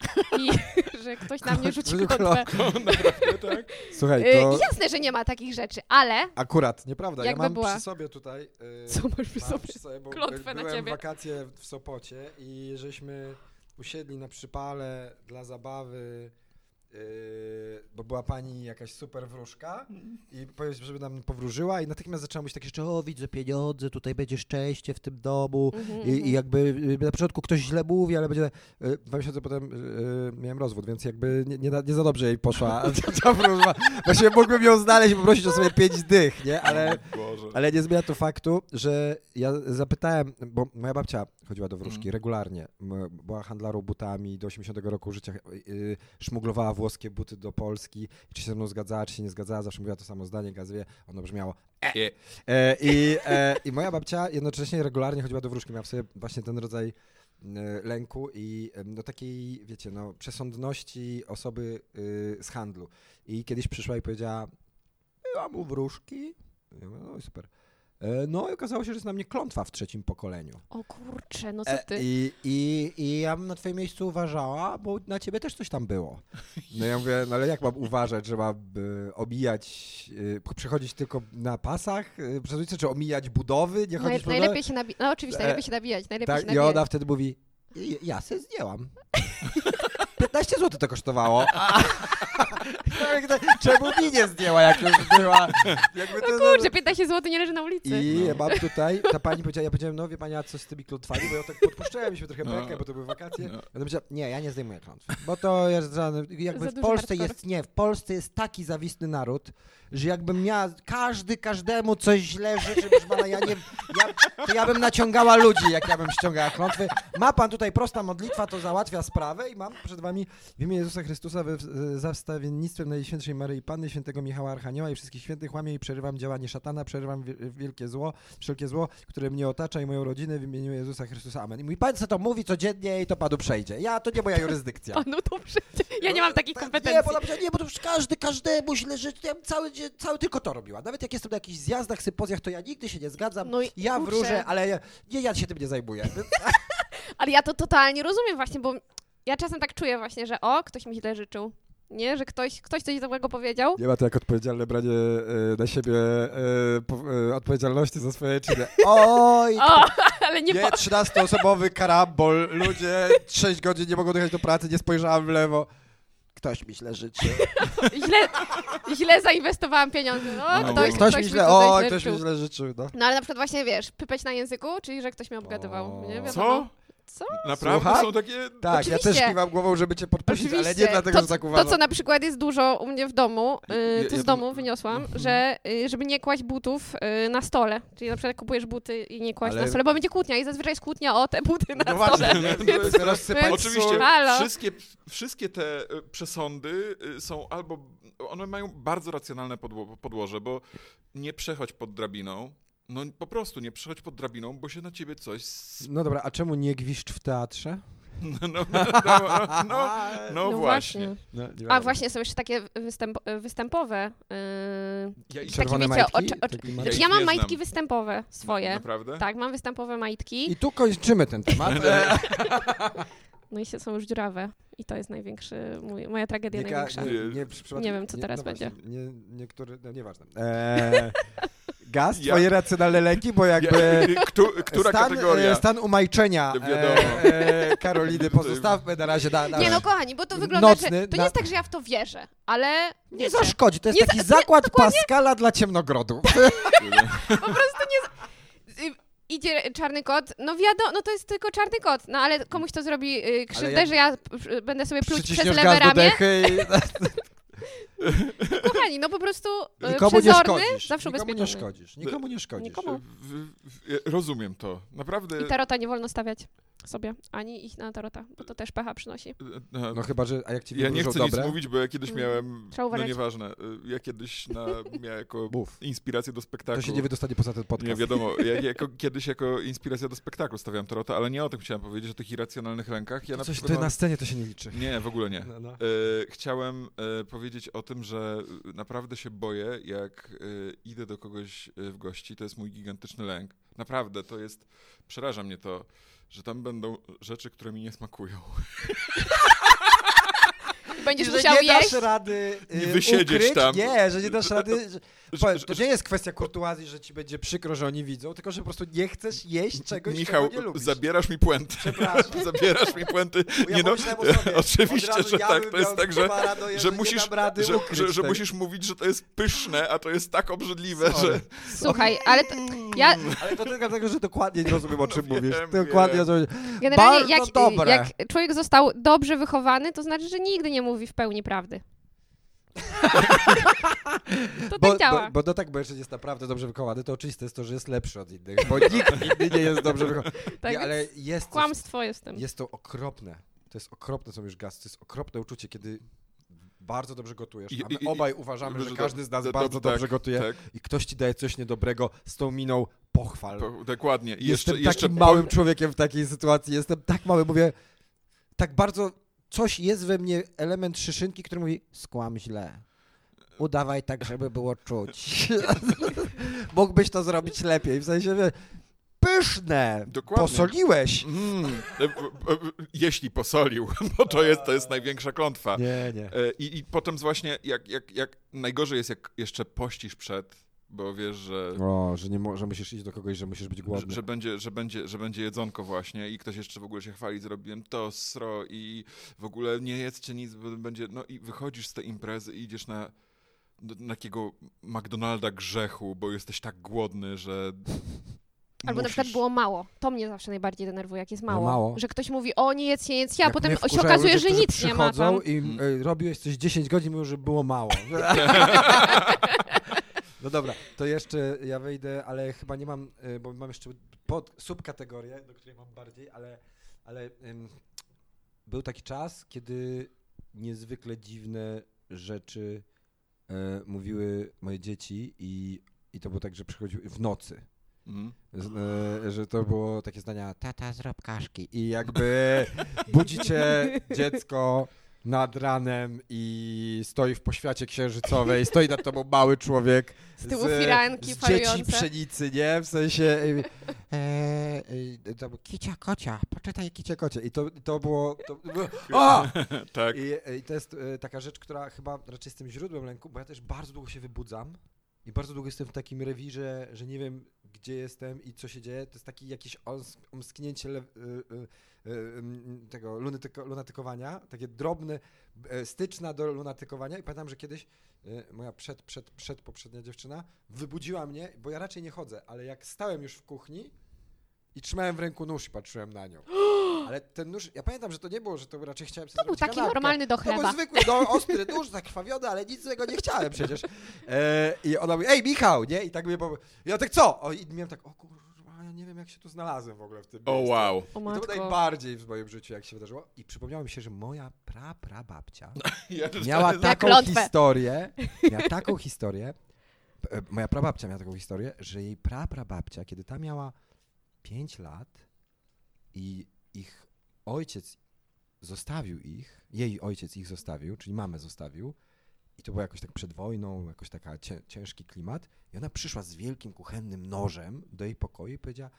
S4: I że ktoś na mnie rzuci
S2: Klątw.
S4: klątwę.
S3: Naprawdę, tak?
S2: Słuchaj,
S4: Y,
S2: to
S4: jasne, że nie ma takich rzeczy, ale
S2: akurat, nieprawda, ja mam
S4: była.
S2: przy sobie tutaj... y,
S4: co masz przy sobie?
S2: przy sobie, bo
S4: klątwę na ciebie.
S2: wakacje w Sopocie i żeśmy usiedli na przypale dla zabawy, yy, bo była pani jakaś super wróżka i powiedział, żeby nam powróżyła i natychmiast zaczęła mówić takie rzeczy, o widzę pieniądze, tutaj będzie szczęście w tym domu
S4: Mhm,
S2: i, i
S4: mhm.
S2: jakby y, na początku ktoś źle mówi, ale będzie, y, dwa miesiące potem y, miałem rozwód, więc jakby nie, nie, za- nie za dobrze jej poszła ta wróżba. Właściwie mógłbym ją znaleźć i poprosić o sobie pięć dych, nie, ale... Ale nie zmienia to faktu, że ja zapytałem, bo moja babcia chodziła do wróżki
S3: Mm.
S2: regularnie. Była handlarą butami do 80 roku życia, yy, szmuglowała włoskie buty do Polski. Czy się ze mną zgadzała, czy się nie zgadzała, zawsze mówiła to samo zdanie, gazowie, ono brzmiało e. E, i, e, I moja babcia jednocześnie regularnie chodziła do wróżki, miała w sobie właśnie ten rodzaj e, lęku i no takiej, wiecie, no przesądności osoby y, z handlu. I kiedyś przyszła i powiedziała, ja mu wróżki. Ja mówię, no i super. E, No i okazało się, że jest na mnie klątwa w trzecim pokoleniu.
S4: O kurczę, no co
S2: E,
S4: ty?
S2: I, i, I ja bym na twoim miejscu uważała, bo na ciebie też coś tam było. No ja mówię, no ale jak mam uważać, że mam e, omijać, przechodzić tylko na pasach, przez ulicę, czy omijać budowy, nie
S4: Naj,
S2: chodzić po
S4: najlepiej się nabijać. No oczywiście, najlepiej się nabijać. Najlepiej się
S2: Tak, i
S4: nabijać.
S2: ona wtedy mówi, "I- ja se zdjęłam. 15 zł to kosztowało. Czemu mi nie zdjęła, jak już była? Jakby to,
S4: No kurczę, 15 zł nie leży na ulicy.
S2: I mam tutaj, ta pani powiedziała, ja powiedziałem, no wie pani, a co z tymi klątwami, bo ja tak podpuszczałem się trochę
S3: No.
S2: bekę, bo to były wakacje.
S3: No.
S2: Ona powiedziała, nie, ja nie zdejmuję klątw, bo to jest żaden, jakby
S4: Za
S2: w Polsce
S4: hardcore.
S2: jest, nie, w Polsce jest taki zawistny naród, że jakbym miała, każdy każdemu coś źle życzy, proszę pana, ja nie, ja, to ja bym naciągała ludzi, jak ja bym ściągała klątwy. Ma pan tutaj prosta modlitwa, to załatwia sprawę i mam przed wami w imię Jezusa Chrystusa we, za wstawiennictwem Najświętszej Maryi Panny, świętego Michała Archanioła i wszystkich świętych łamię i przerywam działanie szatana, przerywam wi- wielkie zło, wszelkie zło, które mnie otacza i moją rodzinę w imieniu Jezusa Chrystusa. Amen. I mój pan co to mówi codziennie i to panu przejdzie. Ja, to nie moja jurysdykcja.
S4: Panu to przecież. Ja nie mam takich
S2: Nie,
S4: kompetencji.
S2: bo, na- nie, bo to przecież każdy, każdemu źle życzy. Ja cały, dzień- cały tylko to robiła. Nawet jak jestem na jakichś zjazdach, sympozjach, to ja nigdy się nie zgadzam.
S4: No i
S2: ja
S4: kurczę.
S2: wróżę, ale nie, ja się tym nie zajmuję.
S4: Ale ja to totalnie rozumiem właśnie, bo ja czasem tak czuję właśnie, że o, ktoś mi źle życzył. Nie, że ktoś, ktoś coś złego powiedział.
S2: Nie ma to jak odpowiedzialne branie e, na siebie e, po, e, odpowiedzialności za swoje czyny. Oj,
S4: O, ale nie,
S2: nie,
S4: po,
S2: 13-osobowy karambol. Ludzie 6 godzin nie mogą dojechać do pracy, nie spojrzałem w lewo. Ktoś mi źle życzy.
S4: źle, źle zainwestowałam pieniądze. No,
S3: No,
S4: ktoś,
S2: ktoś
S4: ktoś,
S2: mi źle, o, ktoś mi
S4: życzył.
S2: źle życzył. No.
S4: No ale na przykład właśnie, wiesz, pypeć na języku, czyli że ktoś mnie obgadywał.
S2: O.
S4: Nie wiadomo.
S3: Co?
S4: Co?
S3: Naprawdę
S2: Słucham?
S3: są takie...
S2: Tak, ja
S4: Oczywiście.
S2: też kiwam głową, żeby cię podpuścić, ale nie
S4: Oczywiście.
S2: dlatego,
S4: to,
S2: że tak
S4: To,
S2: uważam.
S4: co na przykład jest dużo u mnie w domu,
S3: Ja-
S4: y,
S3: ja
S4: to z domu wyniosłam,
S3: Mhm.
S4: że y, żeby nie kłaść butów y, na stole. Czyli na przykład kupujesz buty i nie kłaść
S2: Ale-
S4: na stole, bo będzie kłótnia i zazwyczaj jest kłótnia o te buty na
S2: No
S4: stole.
S2: właśnie,
S3: Więc-
S2: teraz sypać
S3: Oczywiście wszystkie, wszystkie te e, przesądy e, są albo, one mają bardzo racjonalne podło, podłoże, bo nie przechodź pod drabiną, no po prostu nie przechodź pod drabiną, bo się na ciebie coś...
S2: No dobra, a czemu nie gwiszcz w teatrze?
S3: No, no, no, no, no, no właśnie.
S2: No, nie
S4: A właśnie są jeszcze takie występ, występowe. Yy,
S3: Ja
S4: Takie
S2: majtki?
S4: oczy- oczy-
S2: Taki
S3: Ja
S4: mam majtki występowe swoje.
S3: Naprawdę?
S4: Tak, mam występowe majtki.
S2: I tu kończymy ten temat.
S4: No i się są już dziurawe. I to jest największy, mój, moja tragedia
S2: ka-
S4: największa.
S2: nie, nie,
S4: Nie wiem, co teraz
S2: właśnie,
S4: będzie.
S2: Nie, niektóry, no nieważne. Eee, gaz,
S3: Ja-
S2: twoje racjonalne leki, bo
S3: Ja,
S2: jakby...
S3: któru, która
S2: stan,
S3: kategoria?
S2: e, Stan umajczenia e, e, Karoliny pozostawmy na razie na, na
S4: Nie no, kochani, bo to wygląda,
S2: Nocny
S4: że to nie
S2: na-
S4: jest tak, że ja w to wierzę, ale
S2: Nie
S4: wiecie,
S2: zaszkodzi, to jest
S4: Nie
S2: taki
S4: za- nie,
S2: zakład Pascala dla ciemnogrodów.
S4: po prostu nie... Idzie czarny kot, no wiadomo, no to jest tylko czarny kot, no ale komuś to zrobi y, krzywdę,
S2: jak-
S4: że ja będę sobie pluć przez lewe ramię.
S2: dechy i...
S4: Kochani, no po prostu y,
S2: Nikomu nie
S4: przezorny,
S2: szkodzisz.
S4: zawsze
S2: Nikomu nie szkodzisz. Nikomu nie szkodzisz.
S4: Nikomu.
S3: W, w, rozumiem to. Naprawdę...
S4: I tarota nie wolno stawiać sobie, ani ich na tarota, bo to też pecha przynosi.
S3: No,
S2: No chyba, że... A jak ci
S3: ja nie chcę
S2: dobre?
S3: nic mówić, bo ja kiedyś
S4: Mm.
S3: miałem,
S4: Trzeba
S3: no
S4: uważać.
S3: nieważne, y, ja kiedyś na, miałem jako
S2: Mów.
S3: inspirację do spektaklu.
S2: To się nie wydostanie poza ten podcast.
S3: Nie, wiadomo, ja jako, kiedyś jako inspiracja do spektaklu stawiam tarota, ale nie o tym chciałem powiedzieć, o tych irracjonalnych lękach. Ja na
S2: Coś,
S3: przykład
S2: to na scenie to się nie liczy.
S3: Nie, w ogóle nie.
S2: No, no.
S3: E, chciałem e, powiedzieć o tym, że e, naprawdę się boję, jak e, idę do kogoś e, w gości. To jest mój gigantyczny lęk. Naprawdę, to jest. Przeraża mnie to, że tam będą rzeczy, które mi nie smakują.
S4: Będziesz
S2: że
S4: musiał
S2: nie
S4: jeść.
S2: dasz rady
S3: Nie
S2: y,
S3: wysiedzieć
S2: ukryć,
S3: tam.
S2: Nie, że nie dasz rady. Że, Powiem, to nie jest kwestia kurtuazji, że ci będzie przykro, że oni widzą, tylko że po prostu nie chcesz jeść czegoś,
S3: Michał,
S2: czego nie lubisz.
S3: zabierasz mi puenty.
S2: Przepraszam.
S3: zabierasz mi puenty.
S2: Ja
S3: nie no,
S2: sobie.
S3: oczywiście, że
S2: ja
S3: tak. To jest tak, że,
S2: paranoję,
S3: że musisz, że, że, że musisz mówić, że to jest pyszne, a to jest tak obrzydliwe,
S2: Sorry.
S3: że...
S4: Słuchaj, ale to, ja
S2: Ale to tylko dlatego, że dokładnie nie rozumiem, o czym
S3: No
S2: mówisz.
S3: wiem,
S2: Dokładnie o
S3: wiem.
S4: generalnie
S2: Bardzo
S4: jak,
S2: dobre.
S4: jak człowiek został dobrze wychowany, to znaczy, że nigdy nie mówi w pełni prawdy. to
S2: Bo,
S4: tak działa.
S2: bo, bo to tak, bo jeżeli jest naprawdę dobrze wychowany, to oczywiste jest to, że jest lepszy od innych, bo nikt inny nie jest dobrze wychowany.
S4: tak,
S2: nie, ale jest coś,
S4: kłamstwo jest w tym.
S2: Jest to okropne. To jest okropne, co już gaz. To jest okropne uczucie, kiedy bardzo dobrze gotujesz,
S3: I-
S2: a my
S3: i- i-
S2: obaj uważamy, że
S3: że
S2: każdy z nas
S3: do-
S2: bardzo
S3: tak,
S2: dobrze gotuje
S3: Tak.
S2: i ktoś ci daje coś niedobrego z tą miną pochwal.
S3: Po, dokładnie. I
S2: Jestem
S3: jeszcze, jeszcze
S2: takim
S3: po-
S2: małym człowiekiem w takiej sytuacji. Jestem tak mały, mówię, tak bardzo coś jest we mnie, element szyszynki, który mówi, skłam źle. Udawaj tak, żeby było czuć. Mógłbyś to zrobić lepiej. W sensie, pyszne,
S3: Dokładnie.
S2: posoliłeś.
S3: Mm, e, e, jeśli posolił, bo to jest, to jest największa klątwa.
S2: Nie, nie.
S3: E, I, I potem właśnie, jak, jak, jak najgorzej jest, jak jeszcze pościsz przed, bo wiesz, że,
S2: O, że, nie mo- że musisz iść do kogoś, że musisz być
S3: że,
S2: głodny.
S3: że, będzie, że, będzie, że będzie jedzonko właśnie i ktoś jeszcze w ogóle się chwali, zrobiłem to, sro i w ogóle nie jedzcie nic, bo będzie, no i wychodzisz z tej imprezy i idziesz na, na takiego McDonalda grzechu, bo jesteś tak głodny, że
S4: Albo na
S3: musisz.
S4: przykład było mało. To mnie zawsze najbardziej denerwuje, jak jest mało.
S2: mało?
S4: Że ktoś mówi, o nie jedz, nie jedz, ja, a potem się okazuje,
S2: ludzie,
S4: że nic nie ma tam.
S2: i
S3: Mm.
S2: y, robiłeś coś 10 godzin, mówią, że było mało. No dobra, to jeszcze ja wejdę, ale chyba nie mam, y, bo mam jeszcze pod, subkategorię, do której mam bardziej, ale, ale ym, był taki czas, kiedy niezwykle dziwne rzeczy y, mówiły moje dzieci i, i to było tak, że przychodziły w nocy. Z, y, że to było takie zdania, tata zrób kaszki i jakby budzicie dziecko nad ranem i stoi w poświacie księżycowej, stoi nad tobą mały człowiek
S4: Z tyłu firanki
S2: z dzieci pszenicy, nie? W sensie e, e, to było kicia kocia, poczytaj kicia kocie i to, to było, to było o!
S3: tak.
S2: I, I to jest e, taka rzecz, która chyba raczej jest tym źródłem lęku, bo ja też bardzo długo się wybudzam i bardzo długo jestem w takim rewirze, że nie wiem, gdzie jestem i co się dzieje. To jest taki jakieś omsknięcie le, y, y, tego lunatyko, lunatykowania, takie drobne, e, styczna do lunatykowania i pamiętam, że kiedyś y, moja przed, przed, przed poprzednia dziewczyna wybudziła mnie, bo ja raczej nie chodzę, ale jak stałem już w kuchni i trzymałem w ręku nóż i patrzyłem na nią. Ale ten nóż, ja pamiętam, że to nie było, że to raczej chciałem sobie
S4: To był taki
S2: kanapkę.
S4: normalny do
S2: To był
S4: chleba.
S2: zwykły, no, ostry nóż, zakrwawiony, ale nic złego nie chciałem przecież. E, I ona mówi, ej Michał, nie? I tak mnie, ja tak co? O, I miałem tak, o kurwa, ja nie wiem jak się tu znalazłem w ogóle w tym
S3: O
S2: miejscu.
S3: wow.
S4: O
S2: I to
S4: matko.
S2: najbardziej w moim życiu, jak się wydarzyło. I przypomniało mi się, że moja pra, pra babcia
S3: Ja też
S2: miała
S3: tak-
S2: taką
S4: klątwę.
S2: historię, miała taką historię, e, moja prababcia miała taką historię, że jej pra, prababcia, kiedy ta miała 5 lat i ich ojciec zostawił ich, jej ojciec ich zostawił, czyli mamę zostawił i to było jakoś tak przed wojną, jakoś taka cię, ciężki klimat. I ona przyszła z wielkim kuchennym nożem do jej pokoju i powiedziała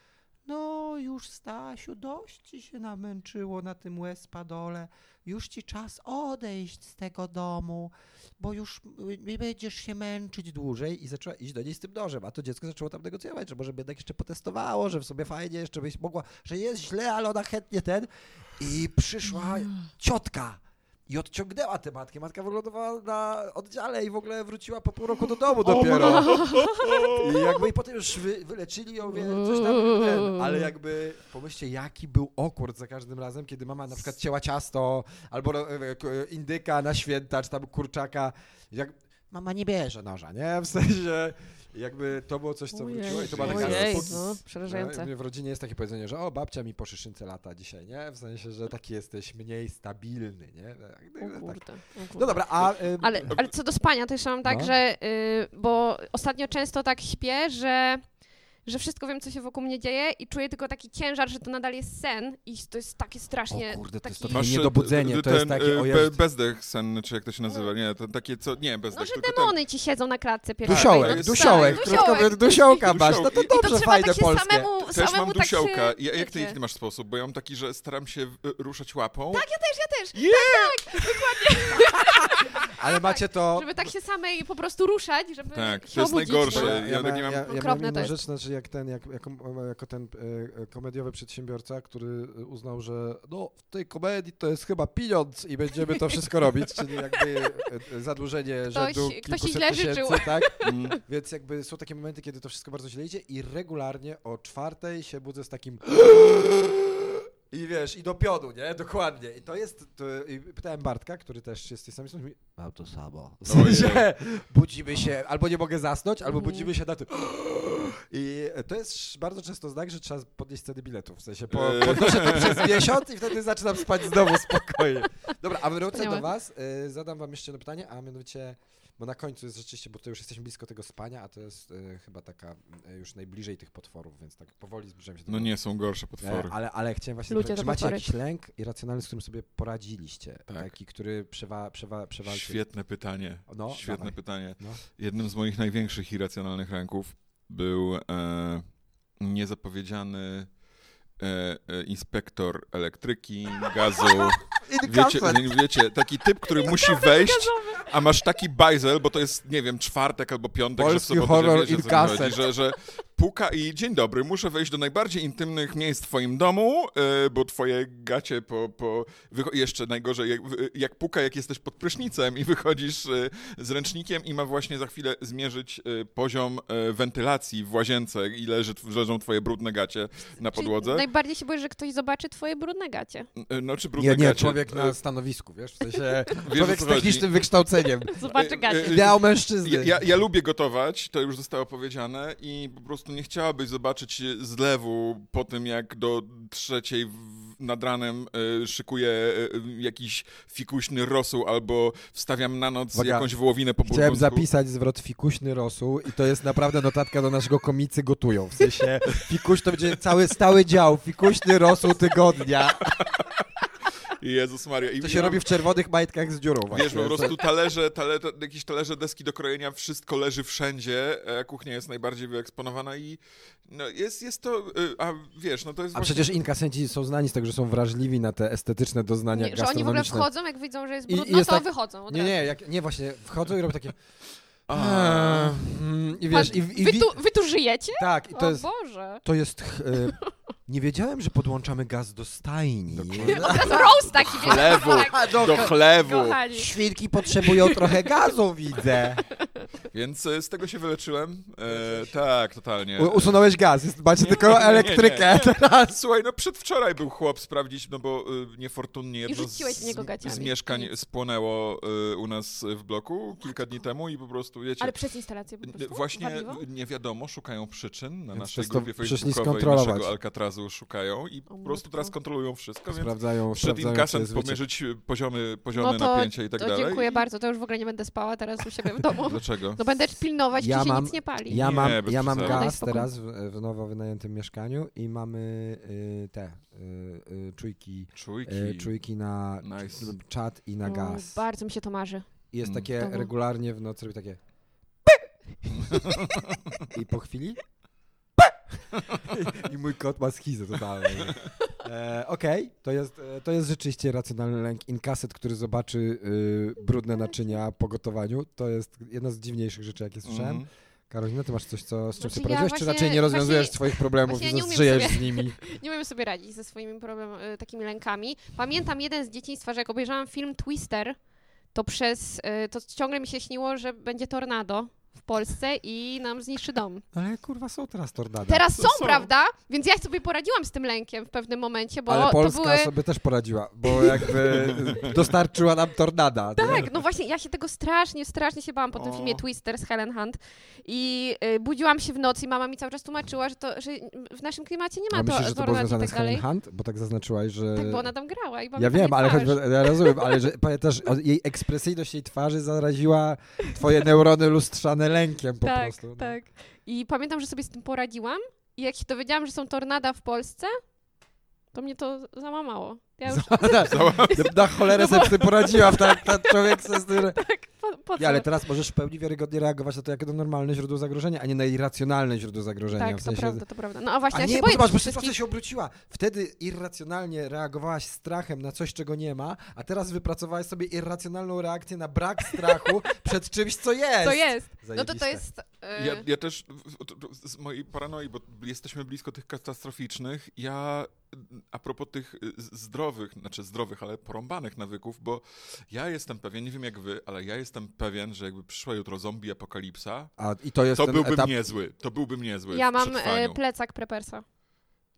S2: no już Stasiu, dość ci się namęczyło na tym łez-padole, już ci czas odejść z tego domu, bo już nie będziesz się męczyć dłużej. I zaczęła iść do niej z tym nożem, a to dziecko zaczęło tam negocjować, że może by jednak jeszcze potestowało, że w sobie fajnie jeszcze byś mogła, że jest źle, ale ona chętnie ten. I przyszła ciotka i odciągnęła tę matkę. Matka wylądowała na oddziale i w ogóle wróciła po pół roku do domu dopiero. I jakby i potem już wy, wyleczyli ją, wie, coś tam, ten, ale jakby pomyślcie, jaki był awkward za każdym razem, kiedy mama na przykład cięła ciasto, albo e, k- indyka na święta, czy tam kurczaka. Jak, mama nie bierze noża, nie? W sensie, jakby to było coś, co
S4: Ojej,
S2: wróciło i to była taka
S4: ojej, no, przerażające.
S2: no, w rodzinie jest takie powiedzenie, że o, babcia mi po szyszynce lata dzisiaj, nie? W sensie, że taki jesteś mniej stabilny, nie? Tak,
S4: O
S2: tak.
S4: kurde, o kurde.
S2: No dobra, a... y,
S4: Ale, ale co do spania, to jeszcze mam tak,
S2: No.
S4: że. y, bo ostatnio często tak śpię, że. Że wszystko wiem, co się wokół mnie dzieje i czuję tylko taki ciężar, że to nadal jest sen i to jest takie strasznie...
S2: O kurde, to jest
S4: taki...
S2: to
S3: Masz
S2: niedobudzenie,
S3: e,
S2: to jest
S3: ten,
S2: takie,
S3: e, be- bezdech sen, czy jak to się nazywa, nie, to takie co, nie bezdech,
S4: No, że
S3: tylko ten,
S4: demony ci siedzą na klatce piersiowej.
S2: Dusiołek,
S4: no,
S2: dusiołek,
S4: tak,
S2: krótko mówiąc, dusiołka masz, no to
S3: Dusiołki.
S4: I to
S2: dobrze, fajne
S4: tak się
S2: polskie.
S4: samemu,
S3: Też
S4: samemu
S3: mam
S4: tak się,
S3: dusiołka. Ja, jak ty, ty masz sposób? Bo ja mam taki, że staram się e, ruszać łapą.
S4: Tak, ja też, ja też.
S2: Ale macie to...
S4: Żeby tak się samej po prostu ruszać, żeby
S3: Tak,
S4: się
S3: to jest najgorsze.
S4: No.
S3: Ja- ja tak nie mam-
S2: ja, ja
S4: Okropne
S2: jak ten, jak, jako, jako ten e, komediowy przedsiębiorca, który uznał, że no w tej komedii to jest chyba pieniądz i będziemy to wszystko robić, czyli jakby e, e, zadłużenie
S4: Ktoś-
S2: rzędu
S4: ktoś
S2: kilkuset
S4: źle
S2: tysięcy,
S4: życzył.
S2: tak?
S3: Mm.
S2: Więc jakby są takie momenty, kiedy to wszystko bardzo źle idzie i regularnie o czwartej się budzę z takim i wiesz, i do piodu, nie? Dokładnie. I to jest, to, i pytałem Bartka, który też jest z tej samej strony, mówi,
S1: Mam to samo.
S2: w sensie, budzimy się, albo nie mogę zasnąć, albo
S4: Mhm.
S2: budzimy się na tym. I to jest bardzo często znak, że trzeba podnieść ceny biletów. W sensie, po,
S3: Eee.
S2: podnoszę to przez miesiąc i wtedy zaczynam spać znowu spokojnie. Dobra, a wrócę do was. Y, Zadam wam jeszcze jedno pytanie, a mianowicie bo na końcu jest rzeczywiście, bo to już jesteśmy blisko tego spania, a to jest e, chyba taka e, już najbliżej tych potworów, więc tak powoli zbliżamy się do
S3: No
S2: tego.
S3: nie, są gorsze potwory.
S2: E, ale, ale chciałem właśnie
S4: Ludzie
S2: zapytać, czy macie
S4: potwory.
S2: jakiś lęk irracjonalny, z którym sobie poradziliście?
S3: Tak.
S2: Taki, który przewa, przewa, przewalczył?
S3: Świetne pytanie.
S2: No,
S3: Świetne
S2: dawaj.
S3: pytanie.
S2: No.
S3: Jednym z moich największych irracjonalnych lęków był e, niezapowiedziany e, e, inspektor elektryki, gazu. Wiecie, wiecie, taki typ, który musi wejść, a masz taki bajzel, bo to jest, nie wiem, czwartek albo piątek, że w
S2: Polski
S3: sobotę,
S2: horror
S3: że, wiecie, chodzi, że, że puka i dzień dobry, muszę wejść do najbardziej intymnych miejsc w twoim domu, e, bo twoje gacie po, po wycho- jeszcze najgorzej, jak, jak puka, jak jesteś pod prysznicem i wychodzisz e, z ręcznikiem i ma właśnie za chwilę zmierzyć e, poziom wentylacji w łazience i leży, leżą twoje brudne gacie na
S4: Czyli
S3: podłodze.
S4: najbardziej się boisz, że ktoś zobaczy twoje brudne gacie.
S3: No, czy brudne
S2: Nie, nie,
S3: gacie.
S2: człowiek na stanowisku, wiesz, w sensie
S3: o
S2: człowiek z technicznym wykształceniem.
S4: Zobaczy
S3: E,
S4: gacie.
S3: e,
S2: Ideał mężczyzny.
S3: Ja, ja, lubię gotować, to już zostało powiedziane i po prostu nie chciałabyś zobaczyć zlewu po tym, jak do trzeciej nad ranem e, szykuję e, jakiś fikuśny rosół albo wstawiam na noc jakąś wołowinę po
S2: Chciałem
S3: burgundzku.
S2: zapisać zwrot fikuśny rosół i to jest naprawdę notatka do naszego komicy gotują. W sensie fikuś to będzie cały stały dział, fikuśny rosół tygodnia.
S3: Jezus Maria. I
S2: To się robi w czerwonych majtkach z dziurą właśnie.
S3: Wiesz, po prostu talerze, tale, ta- jakieś talerze, deski do krojenia, wszystko leży wszędzie, a kuchnia jest najbardziej wyeksponowana i no, jest, jest to, y, a wiesz, no to jest
S2: A
S3: właśnie...
S2: przecież inkasenci są znani z tego, że są wrażliwi na te estetyczne doznania
S4: Nie, że oni w ogóle wchodzą, jak widzą, że jest
S2: I- i
S4: brudno,
S2: jest
S4: to
S2: tak-
S4: wychodzą. od
S2: Nie,
S4: razu.
S2: nie, jak, nie, właśnie wchodzą i robią takie...
S3: A.
S2: Mm, I wiesz, i, i,
S4: Wy tu, wy tu żyjecie?
S2: tak, i to
S4: o
S2: jest,
S4: Boże.
S2: to jest, e, nie wiedziałem, że podłączamy gaz do stajni.
S3: Dokładnie.
S4: Od razu roast taki, wiesz,
S3: Chlewu,
S4: tak,
S3: do chlewu.
S4: kochani.
S2: Świnki potrzebują trochę gazu, widzę.
S3: Więc e, z tego się wyleczyłem. E, tak, totalnie.
S2: U, usunąłeś gaz, jest, macie
S3: Nie,
S2: tylko
S3: nie, nie,
S2: elektrykę
S3: nie.
S2: teraz.
S3: Słuchaj, no przedwczoraj był chłop sprawdzić, no bo y, niefortunnie jedno z, z mieszkań spłonęło y, u nas w bloku kilka dni temu i po prostu, wiecie,
S4: Ale przez instalację po prostu?
S3: Właśnie nie wiadomo, szukają przyczyn. Na
S2: Więc
S3: naszej grupie facebookowej naszego Alcatrazu szukają i po prostu teraz kontrolują wszystko, więc
S2: Sprawdzają,
S3: przed inkasem pomierzyć poziomy, poziomy
S4: No to-
S3: napięcia i tak
S4: to
S3: dalej.
S4: dziękuję bardzo, to już w ogóle nie będę spała teraz u siebie w domu.
S3: Dlaczego?
S4: No będę pilnować,
S2: Ja
S4: czy się
S2: mam-
S4: nic nie pali.
S2: Ja
S3: Nie,
S2: mam, ja mam gaz teraz w, w nowo wynajętym mieszkaniu i mamy y, te y, y, czujki,
S3: Czujki.
S2: y, czujki na
S3: Nice.
S2: czat i na
S4: O,
S2: gaz.
S4: bardzo mi się to marzy.
S2: I jest
S3: Mm.
S2: takie regularnie w nocy robi takie i po chwili i mój kot ma schizę totalnie. E, Okej, to, jest, e, to jest rzeczywiście racjonalny lęk. Inkaset, który zobaczy y, brudne naczynia po gotowaniu, to jest jedna z dziwniejszych rzeczy, jakie słyszałem.
S3: Mhm.
S2: Karolina, ty masz coś, co, z czym
S4: Znaczy,
S2: sobie
S4: ja
S2: poradziłeś, czy
S4: właśnie-
S2: raczej nie rozwiązujesz
S4: właśnie-
S2: swoich problemów
S4: nie
S2: żyjesz
S4: sobie-
S2: z nimi?
S4: Nie umiem sobie radzić ze swoimi problem, y, takimi lękami. Pamiętam jeden z dzieciństwa, że jak obejrzałam film Twister, to przez, y, to ciągle mi się śniło, że będzie tornado w Polsce i nam zniszczy dom.
S2: Ale kurwa są teraz tornada.
S4: Teraz
S3: to
S4: są,
S3: są.
S4: prawda? Więc ja sobie poradziłam z tym lękiem w pewnym momencie, bo
S2: Ale Polska
S4: to były...
S2: sobie też poradziła, bo jakby dostarczyła nam tornada. nie?
S4: Tak, no właśnie, ja się tego strasznie, strasznie się bałam po tym
S3: O.
S4: filmie Twister z Helen Hunt i y, budziłam się w nocy i mama mi cały czas tłumaczyła, że, to, że w naszym klimacie nie ma
S2: A
S4: to
S2: myślisz, że to było związane
S4: tak
S2: z Helen. Hunt? Bo tak zaznaczyłaś, że...
S4: Tak, bo ona tam grała i
S2: Ja wiem, ale choćby, ja rozumiem, ale że pamiętasz, jej ekspresyjność jej twarzy zaraziła twoje neurony lustrzane lękiem po
S4: tak,
S2: prostu. no.
S4: Tak, I pamiętam, że sobie z tym poradziłam i jak się dowiedziałam, że są tornada w Polsce, to mnie to załamało. Ja już
S2: Na cholerę sobie z tym poradziła, tak, ten człowiek se z tym...
S4: po, po co?
S2: Ja, ale teraz możesz w pełni wiarygodnie reagować na to jako na normalne źródło zagrożenia, a nie na irracjonalne źródło zagrożenia.
S4: tak,
S2: w
S4: to
S2: sensie...
S4: prawda, to prawda. No a właśnie,
S2: A
S4: ja
S2: nie,
S4: się
S2: bo
S4: boję
S2: zobacz,
S4: wszystkich...
S2: sytuacja się obróciła. Wtedy irracjonalnie reagowałaś strachem na coś, czego nie ma, a teraz wypracowałaś sobie irracjonalną reakcję na brak strachu przed czymś, co jest.
S4: To jest. No to to
S2: Zajebiste.
S4: jest... y,
S3: Ja, ja też to- to z mojej paranoi, bo jesteśmy blisko tych katastroficznych, ja a propos tych y, z- zdrowych, znaczy zdrowych, ale porąbanych nawyków, bo ja jestem pewien, nie wiem jak wy, ale ja jestem pewien, że jakby przyszła jutro zombie apokalipsa,
S2: A, I to jest
S3: to byłbym
S2: etap...
S3: niezły, to byłbym niezły
S4: Ja mam e, plecak prepersa.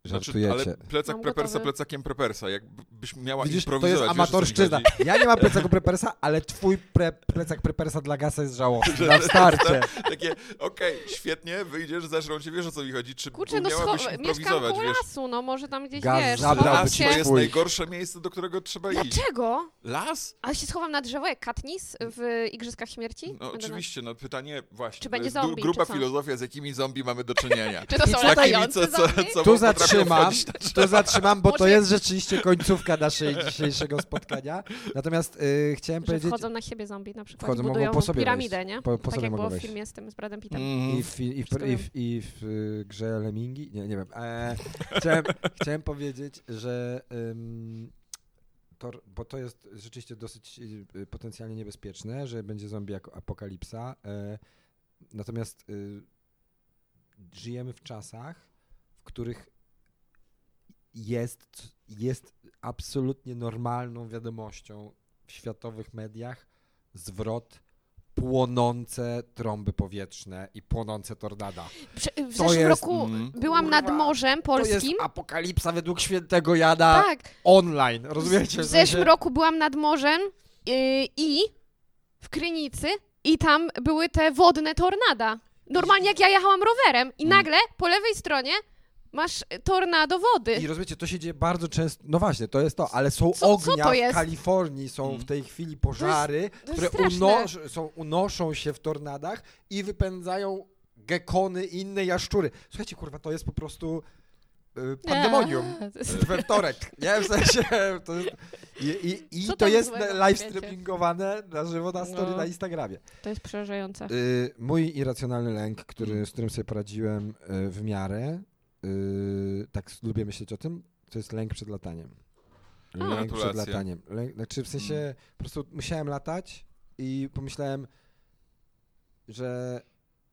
S3: Znaczy,
S2: Żartujecie.
S3: ale plecak
S4: Mam
S3: prepersa
S4: gotowy.
S3: plecakiem prepersa. Jakbyś miała
S2: Widzisz, to jest
S3: improwizować. wiesz, o co mi
S2: amatorszczyzna.
S3: chodzi?
S2: Ja nie mam plecaku prepersa, ale twój pre, plecak prepersa dla gasa jest żałosny. Na starcie.
S3: Takie, okej, świetnie, wyjdziesz, zeżrą cię, wiesz o co mi chodzi. Czy
S4: Kurczę, no mieszkam
S3: improwizować, wiesz?
S4: lasu, no może tam gdzieś,
S2: Gaz
S4: wiesz,
S2: zabrałby
S3: to jest najgorsze miejsce, do którego trzeba iść.
S4: Dlaczego?
S3: Las?
S4: Ale się schowam na drzewo jak Katniss w Igrzyskach Śmierci?
S3: No oczywiście, no pytanie właśnie.
S4: Czy
S3: to
S4: będzie
S3: jest
S4: zombie, co?
S3: filozofia, z jakimi zombie mamy do czynienia.
S4: Czy to są
S3: Z takimi,
S4: latające
S3: co, co,
S4: zombie?
S3: co
S2: Tu
S3: potrafią
S2: zatrzymam, tu zatrzymam, bo to jest rzeczywiście końcówka naszej dzisiejszego spotkania. Natomiast y, chciałem
S4: Że
S2: powiedzieć...
S4: wchodzą na siebie zombie na przykład.
S2: Wchodzą, mogą
S4: budują
S2: po sobie
S4: piramidę,
S2: wejść.
S4: nie?
S2: Po- po
S4: tak
S2: sobie
S4: jak było w
S2: wejść.
S4: filmie z tym, z Bradem Pittem.
S3: Mhm.
S2: I w, i, w, i, w, i w y, grze Lemingi? Nie, nie wiem. E, chciałem, chciałem powiedzieć, że ym, to, bo to jest rzeczywiście dosyć y, potencjalnie niebezpieczne, że będzie zombie jako apokalipsa. E, natomiast y, żyjemy w czasach, w których jest, jest absolutnie normalną wiadomością w światowych mediach zwrot płonące trąby powietrzne i płonące tornada.
S4: Prze- W
S2: To
S4: zeszłym
S2: jest-
S4: roku
S3: Mm.
S4: byłam nad
S2: Kurwa,
S4: Morzem
S2: To jest
S4: Polskim.
S2: apokalipsa według świętego Jana
S4: Tak,
S2: online, rozumiecie?
S4: w zeszłym roku byłam nad morzem yy, i w Krynicy i tam były te wodne tornada. Normalnie jak ja jechałam rowerem i
S3: Mm.
S4: nagle po lewej stronie masz tornado wody.
S2: I rozumiecie, to się dzieje bardzo często, no właśnie, to jest to, ale są
S4: Co- co
S2: ognia
S4: to
S2: w? Kalifornii, są
S3: Mm.
S2: w tej chwili pożary,
S4: to
S2: które
S4: jest straszne.
S2: unosz, są, unoszą się w tornadach i wypędzają gekony i inne jaszczury. Słuchajcie, kurwa, to jest po prostu y, pandemonium.
S4: To jest-
S2: We wtorek, nie? W sensie, to jest, i, i, i
S4: Co
S2: to jest live streamingowane na żywo na story
S4: No.
S2: na Instagramie.
S4: To jest przerażające.
S2: Y, mój irracjonalny lęk, który,
S3: Mm.
S2: z którym sobie poradziłem y, w miarę, y, tak lubię myśleć o tym, to jest lęk przed lataniem. Lęk przed lataniem. Lęk, znaczy w sensie
S3: Mm.
S2: po prostu musiałem latać i pomyślałem, że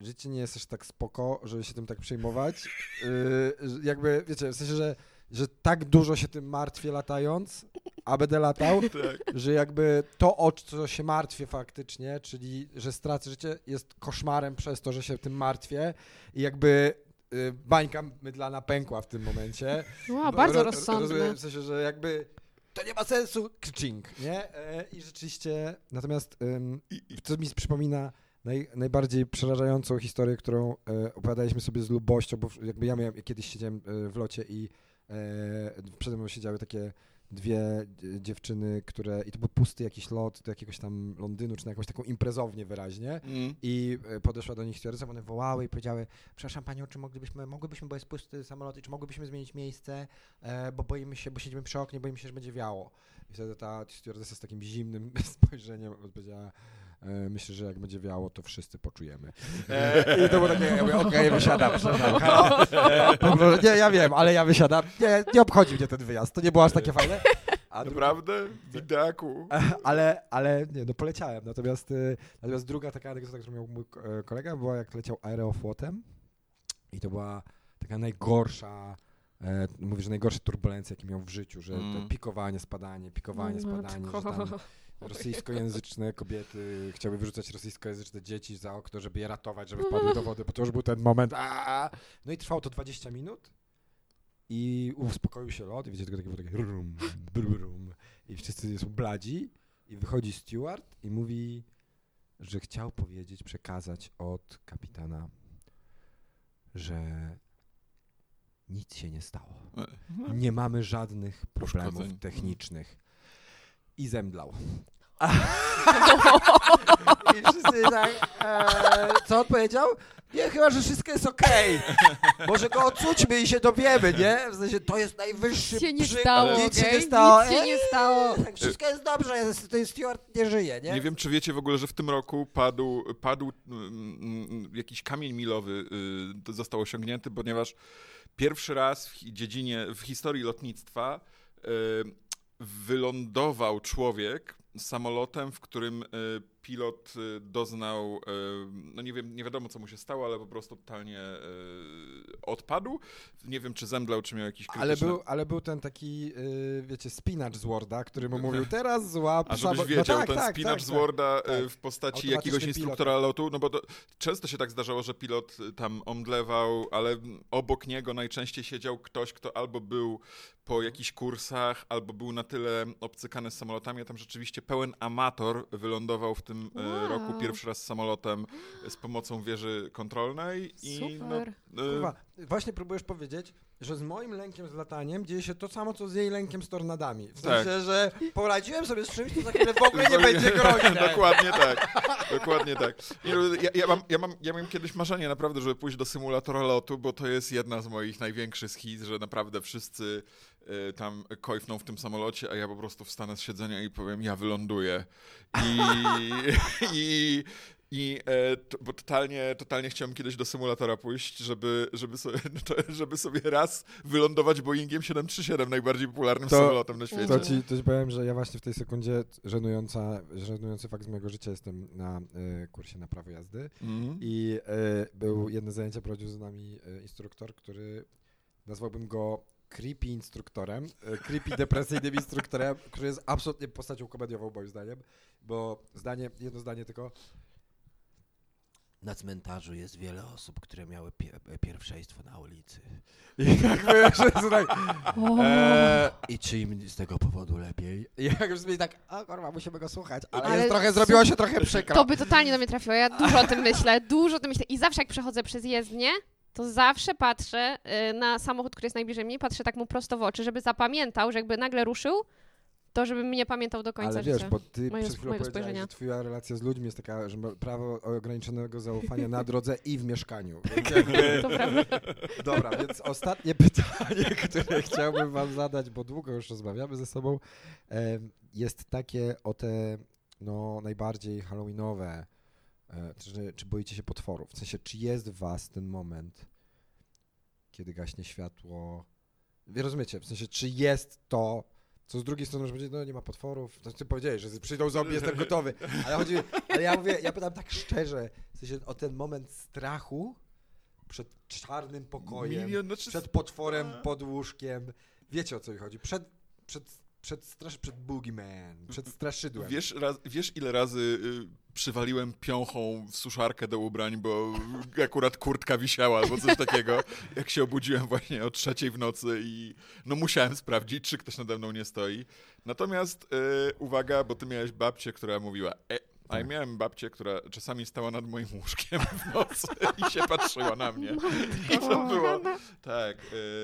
S2: życie nie jest aż tak spoko, żeby się tym tak przejmować. Y, że jakby, wiecie, w sensie, że, że tak dużo się tym martwię latając, a będę latał,
S3: Tak.
S2: że jakby to, o co się martwię faktycznie, czyli że stracę życie, jest koszmarem przez to, że się tym martwię i jakby bańka mydlana pękła w tym momencie. Bo
S4: bardzo
S2: ro-
S4: rozsądne.
S2: Rozumiem, w sensie, że jakby to nie ma sensu, kczing, nie? E, I rzeczywiście, natomiast to mi przypomina naj, najbardziej przerażającą historię, którą e, opowiadaliśmy sobie z lubością, bo jakby ja miałem, kiedyś siedziałem e, w locie i przede mną siedziały takie dwie dziewczyny, które, i to był pusty jakiś lot do jakiegoś tam Londynu, czy na jakąś taką imprezownię wyraźnie.
S3: Mm.
S2: I e, podeszła do nich stewardesa, one wołały i powiedziały, przepraszam panią, czy moglibyśmy, mogłybyśmy, bo jest pusty samolot, i czy mogłybyśmy zmienić miejsce, e, bo boimy się, bo siedzimy przy oknie, boimy się, że będzie wiało. I wtedy ta stewardesa z takim zimnym spojrzeniem odpowiedziała, myślę, że jak będzie wiało, to wszyscy poczujemy. E, I to było takie, ja mówię, okej, wysiadam, przepraszam. Halo? E, po prostu, nie, ja wiem, ale ja wysiadam. Nie, nie obchodzi mnie ten wyjazd, to nie było aż takie fajne. A
S3: Naprawdę? Bidaku.
S2: ale, ale nie, no poleciałem. Natomiast, y, natomiast druga taka anegdota, którą miał mój ko- e, kolega, była jak leciał aeroflotem i to była taka najgorsza, e, mówi, że najgorsze turbulencje, jakie miał w życiu, że
S3: Mm.
S2: to pikowanie, spadanie, pikowanie, spadanie, że tam rosyjskojęzyczne kobiety chciały wyrzucać rosyjskojęzyczne dzieci za okno, żeby je ratować, żeby wpadły do wody, bo to już był ten moment. Aaa! No i trwało to 20 minut i uspokoił się lot i wiecie, tylko takie było takie rum, brum, i wszyscy są bladzi i wychodzi steward i mówi, że chciał powiedzieć, przekazać od kapitana, że nic się nie stało. Nie mamy żadnych problemów technicznych. I zemdlał. I wszyscy tak, e, co odpowiedział? Nie, chyba, że wszystko jest okej. Może go odsućmy i się dowiemy, nie? W sensie, to jest najwyższy
S4: Nic się nie
S2: przy-
S4: stało,
S2: Nic się
S4: okej?
S2: nie stało.
S4: Nic się nie stało.
S2: Tak, wszystko jest dobrze, jest- ten steward nie żyje, nie?
S3: Nie wiem, czy wiecie w ogóle, że w tym roku padł, padł mm, mm, jakiś kamień milowy, y, to został osiągnięty, ponieważ pierwszy raz w hi- dziedzinie, w historii lotnictwa y, wylądował człowiek samolotem, w którym y, pilot y, doznał, y, no nie wiem, nie wiadomo co mu się stało, ale po prostu totalnie odpadł. Nie wiem, czy zemdlał, czy miał jakiś krytyczny...
S2: Ale był, ale był ten taki, wiecie, spinacz z Worda, który mu mówił, teraz złap
S3: A żebyś
S2: samo-
S3: wiedział,
S2: no tak,
S3: ten
S2: tak,
S3: spinacz
S2: tak,
S3: z
S2: tak.
S3: Worda
S2: tak.
S3: w postaci jakiegoś
S2: pilot.
S3: instruktora lotu, no bo to, często się tak zdarzało, że pilot tam omdlewał, ale obok niego najczęściej siedział ktoś, kto albo był po jakichś kursach, albo był na tyle obcykany z samolotami, a tam rzeczywiście pełen amator wylądował w tym y,
S4: Wow.
S3: roku pierwszy raz samolotem z pomocą wieży kontrolnej i no,
S4: Super.
S3: y,
S2: Kurwa, właśnie próbujesz powiedzieć, że z moim lękiem z lataniem dzieje się to samo, co z jej lękiem z tornadami. W
S3: Tak.
S2: sensie, że poradziłem sobie z czymś, co za chwilę w ogóle nie będzie groźne.
S3: Dokładnie tak. Dokładnie tak. No, ja, ja, mam, ja, mam, ja mam kiedyś marzenie naprawdę, żeby pójść do symulatora lotu, bo to jest jedna z moich największych hit, że naprawdę wszyscy tam kojfną w tym samolocie, a ja po prostu wstanę z siedzenia i powiem, ja wyląduję. I, i, i e, to, bo totalnie, totalnie chciałem kiedyś do symulatora pójść, żeby, żeby, sobie, no żeby sobie raz wylądować Boeingiem 737, najbardziej popularnym
S2: To-
S3: samolotem na świecie.
S2: To ci, to ci powiem, że ja właśnie w tej sekundzie, żenująca, żenujący fakt z mojego życia, jestem na y, kursie na prawo jazdy
S3: Mhm.
S2: i y, był jedno zajęcie, prowadził z nami y, instruktor, który nazwałbym go creepy instruktorem, y, creepy depresyjnym instruktorem, który jest absolutnie postacią komediową moim zdaniem, bo zdanie, jedno zdanie tylko,
S1: Na cmentarzu jest wiele osób, które miały pie pierwszeństwo na ulicy.
S2: i jakby, że jest tak, eee,
S1: I czy im z tego powodu lepiej?
S2: i jak już sobie tak, a kurwa, musimy go słuchać, ale,
S4: Ale
S2: jest trochę, zrobiło się trochę przykro.
S4: To by totalnie do mnie trafiło. Ja dużo o tym myślę, dużo o tym myślę. I zawsze jak przechodzę przez jezdnię, to zawsze patrzę y, na samochód, który jest najbliżej mnie, patrzę tak mu prosto w oczy, żeby zapamiętał, że jakby nagle ruszył, to żeby mnie pamiętał do końca
S2: Ale
S4: życia.
S2: wiesz, bo ty przed chwilą
S4: mojego
S2: powiedziałeś,
S4: spojrzenia.
S2: że twoja relacja z ludźmi jest taka, że prawo ograniczonego zaufania na drodze i w mieszkaniu. Więc jakby,
S4: To prawda.
S2: dobra, więc ostatnie pytanie, które chciałbym wam zadać, bo długo już rozmawiamy ze sobą, jest takie o te no, najbardziej halloweenowe, czy, czy boicie się potworów? W sensie, czy jest w was ten moment, kiedy gaśnie światło? Wy rozumiecie, w sensie, czy jest to, co z drugiej strony może powiedzieć, no nie ma potworów, to ty powiedziałeś, że przyjdą zombie, jestem gotowy, ale chodzi, ale ja mówię, ja pytam tak szczerze, w sensie o ten moment strachu przed czarnym pokojem,
S3: Milion, znaczy,
S2: przed potworem pod łóżkiem, wiecie o co mi chodzi, przed, przed, przed, strasz, przed boogeyman, przed straszydłem.
S3: Wiesz, raz, wiesz ile razy y, przywaliłem piąchą w suszarkę do ubrań, bo akurat kurtka wisiała albo coś takiego, jak się obudziłem właśnie o trzeciej w nocy i no musiałem sprawdzić, czy ktoś nade mną nie stoi. Natomiast y, uwaga, bo ty miałeś babcię, która mówiła... E, a ja
S2: Tak.
S3: miałem babcię, która czasami stała nad moim łóżkiem w nocy i się patrzyła na mnie. I to było, tak,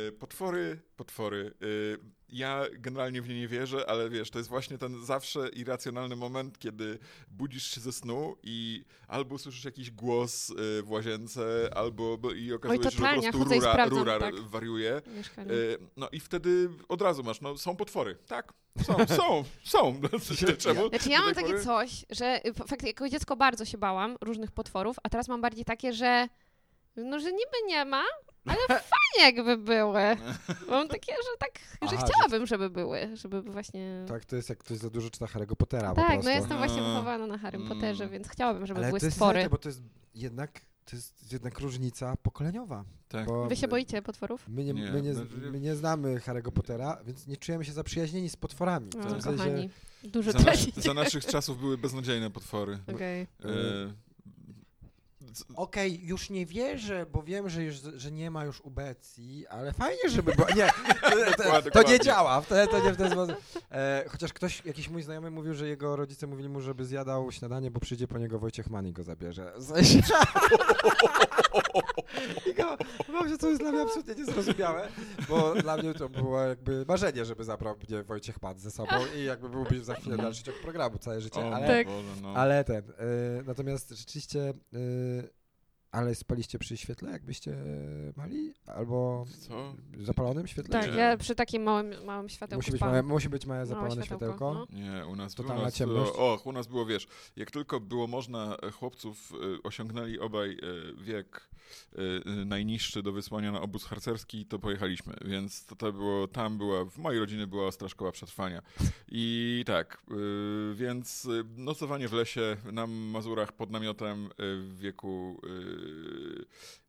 S3: y, potwory, potwory. Y, ja generalnie w nie nie wierzę, ale wiesz, to jest właśnie ten zawsze irracjonalny moment, kiedy budzisz się ze snu i albo słyszysz jakiś głos y, w łazience, albo bo- i okazuje się, że po prostu rura,
S4: sprawdzam,
S3: rura
S4: tak.
S3: wariuje.
S4: Mieszkanie.
S3: Y, no i wtedy od razu masz, no są potwory. Tak, są, są, są. Czemu?
S4: Znaczy ja mam takie
S3: pory?
S4: coś, że y, faktycznie jako dziecko bardzo się bałam różnych potworów, a teraz mam bardziej takie, że no, że niby nie ma, ale fajnie jakby były. Mam takie, że tak, że
S2: Aha, że-
S4: chciałabym, żeby były, żeby właśnie...
S2: Tak, to jest jak ktoś za dużo czyta Harry'ego Pottera po
S4: Tak,
S2: prostu.
S4: no jestem właśnie
S3: A.
S4: wychowana na Harrym
S3: Mm.
S4: Potterze, więc chciałabym, żeby
S2: Ale
S4: były
S2: to jest
S4: stwory.
S2: niestety, bo to jest jednak, to jest jednak różnica pokoleniowa.
S3: Tak.
S2: Bo
S4: Wy się boicie potworów?
S2: My nie,
S3: Nie,
S2: my, nie,
S3: znaczy-
S2: my nie znamy Harry'ego Pottera, więc nie czujemy się zaprzyjaźnieni z potworami. W
S4: O,
S2: tym sensie,
S4: kochani, dużo
S3: Za, nas,
S4: tracicie.
S3: za naszych czasów były beznadziejne potwory.
S4: Okej.
S3: Y,
S2: Okej, już nie wierzę, bo wiem, że, już, że nie ma już ubecji, ale fajnie, żeby było. Nie, to, to, to nie działa, to, to nie w ten sposób. E, chociaż ktoś, jakiś mój znajomy mówił, że jego rodzice mówili mu, żeby zjadał śniadanie, bo przyjdzie po niego Wojciech Mani go zabierze. W sensie... I go, mam się, co jest dla mnie absolutnie niezrozumiałe, bo dla mnie to było jakby marzenie, żeby zabrał mnie Wojciech Pan ze sobą i jakby byłby za chwilę dalszy ciąg programu, całe życie,
S3: o
S2: ale...
S3: Boże, no.
S2: Ale ten, y, natomiast rzeczywiście, y, Ale spaliście przy świetle, jakbyście mali? Albo
S3: Co?
S2: zapalonym świetle?
S4: Tak,
S3: Nie.
S4: ja przy takim małym, małym światełku
S2: Musi być, małe, musi być małe
S4: Małe
S2: zapalone
S4: światełko,
S2: światełko.
S4: no.
S3: Nie, u nas, u
S2: Totalna
S3: nas
S2: ciemność.
S3: było, och, u nas było, wiesz, jak tylko było można, e, chłopców e, osiągnęli obaj e, wiek e, e, najniższy do wysłania na obóz harcerski, to pojechaliśmy, więc to, to było, tam była, w mojej rodzinie była ostra szkoła przetrwania. I tak, e, więc nocowanie w lesie na Mazurach pod namiotem w wieku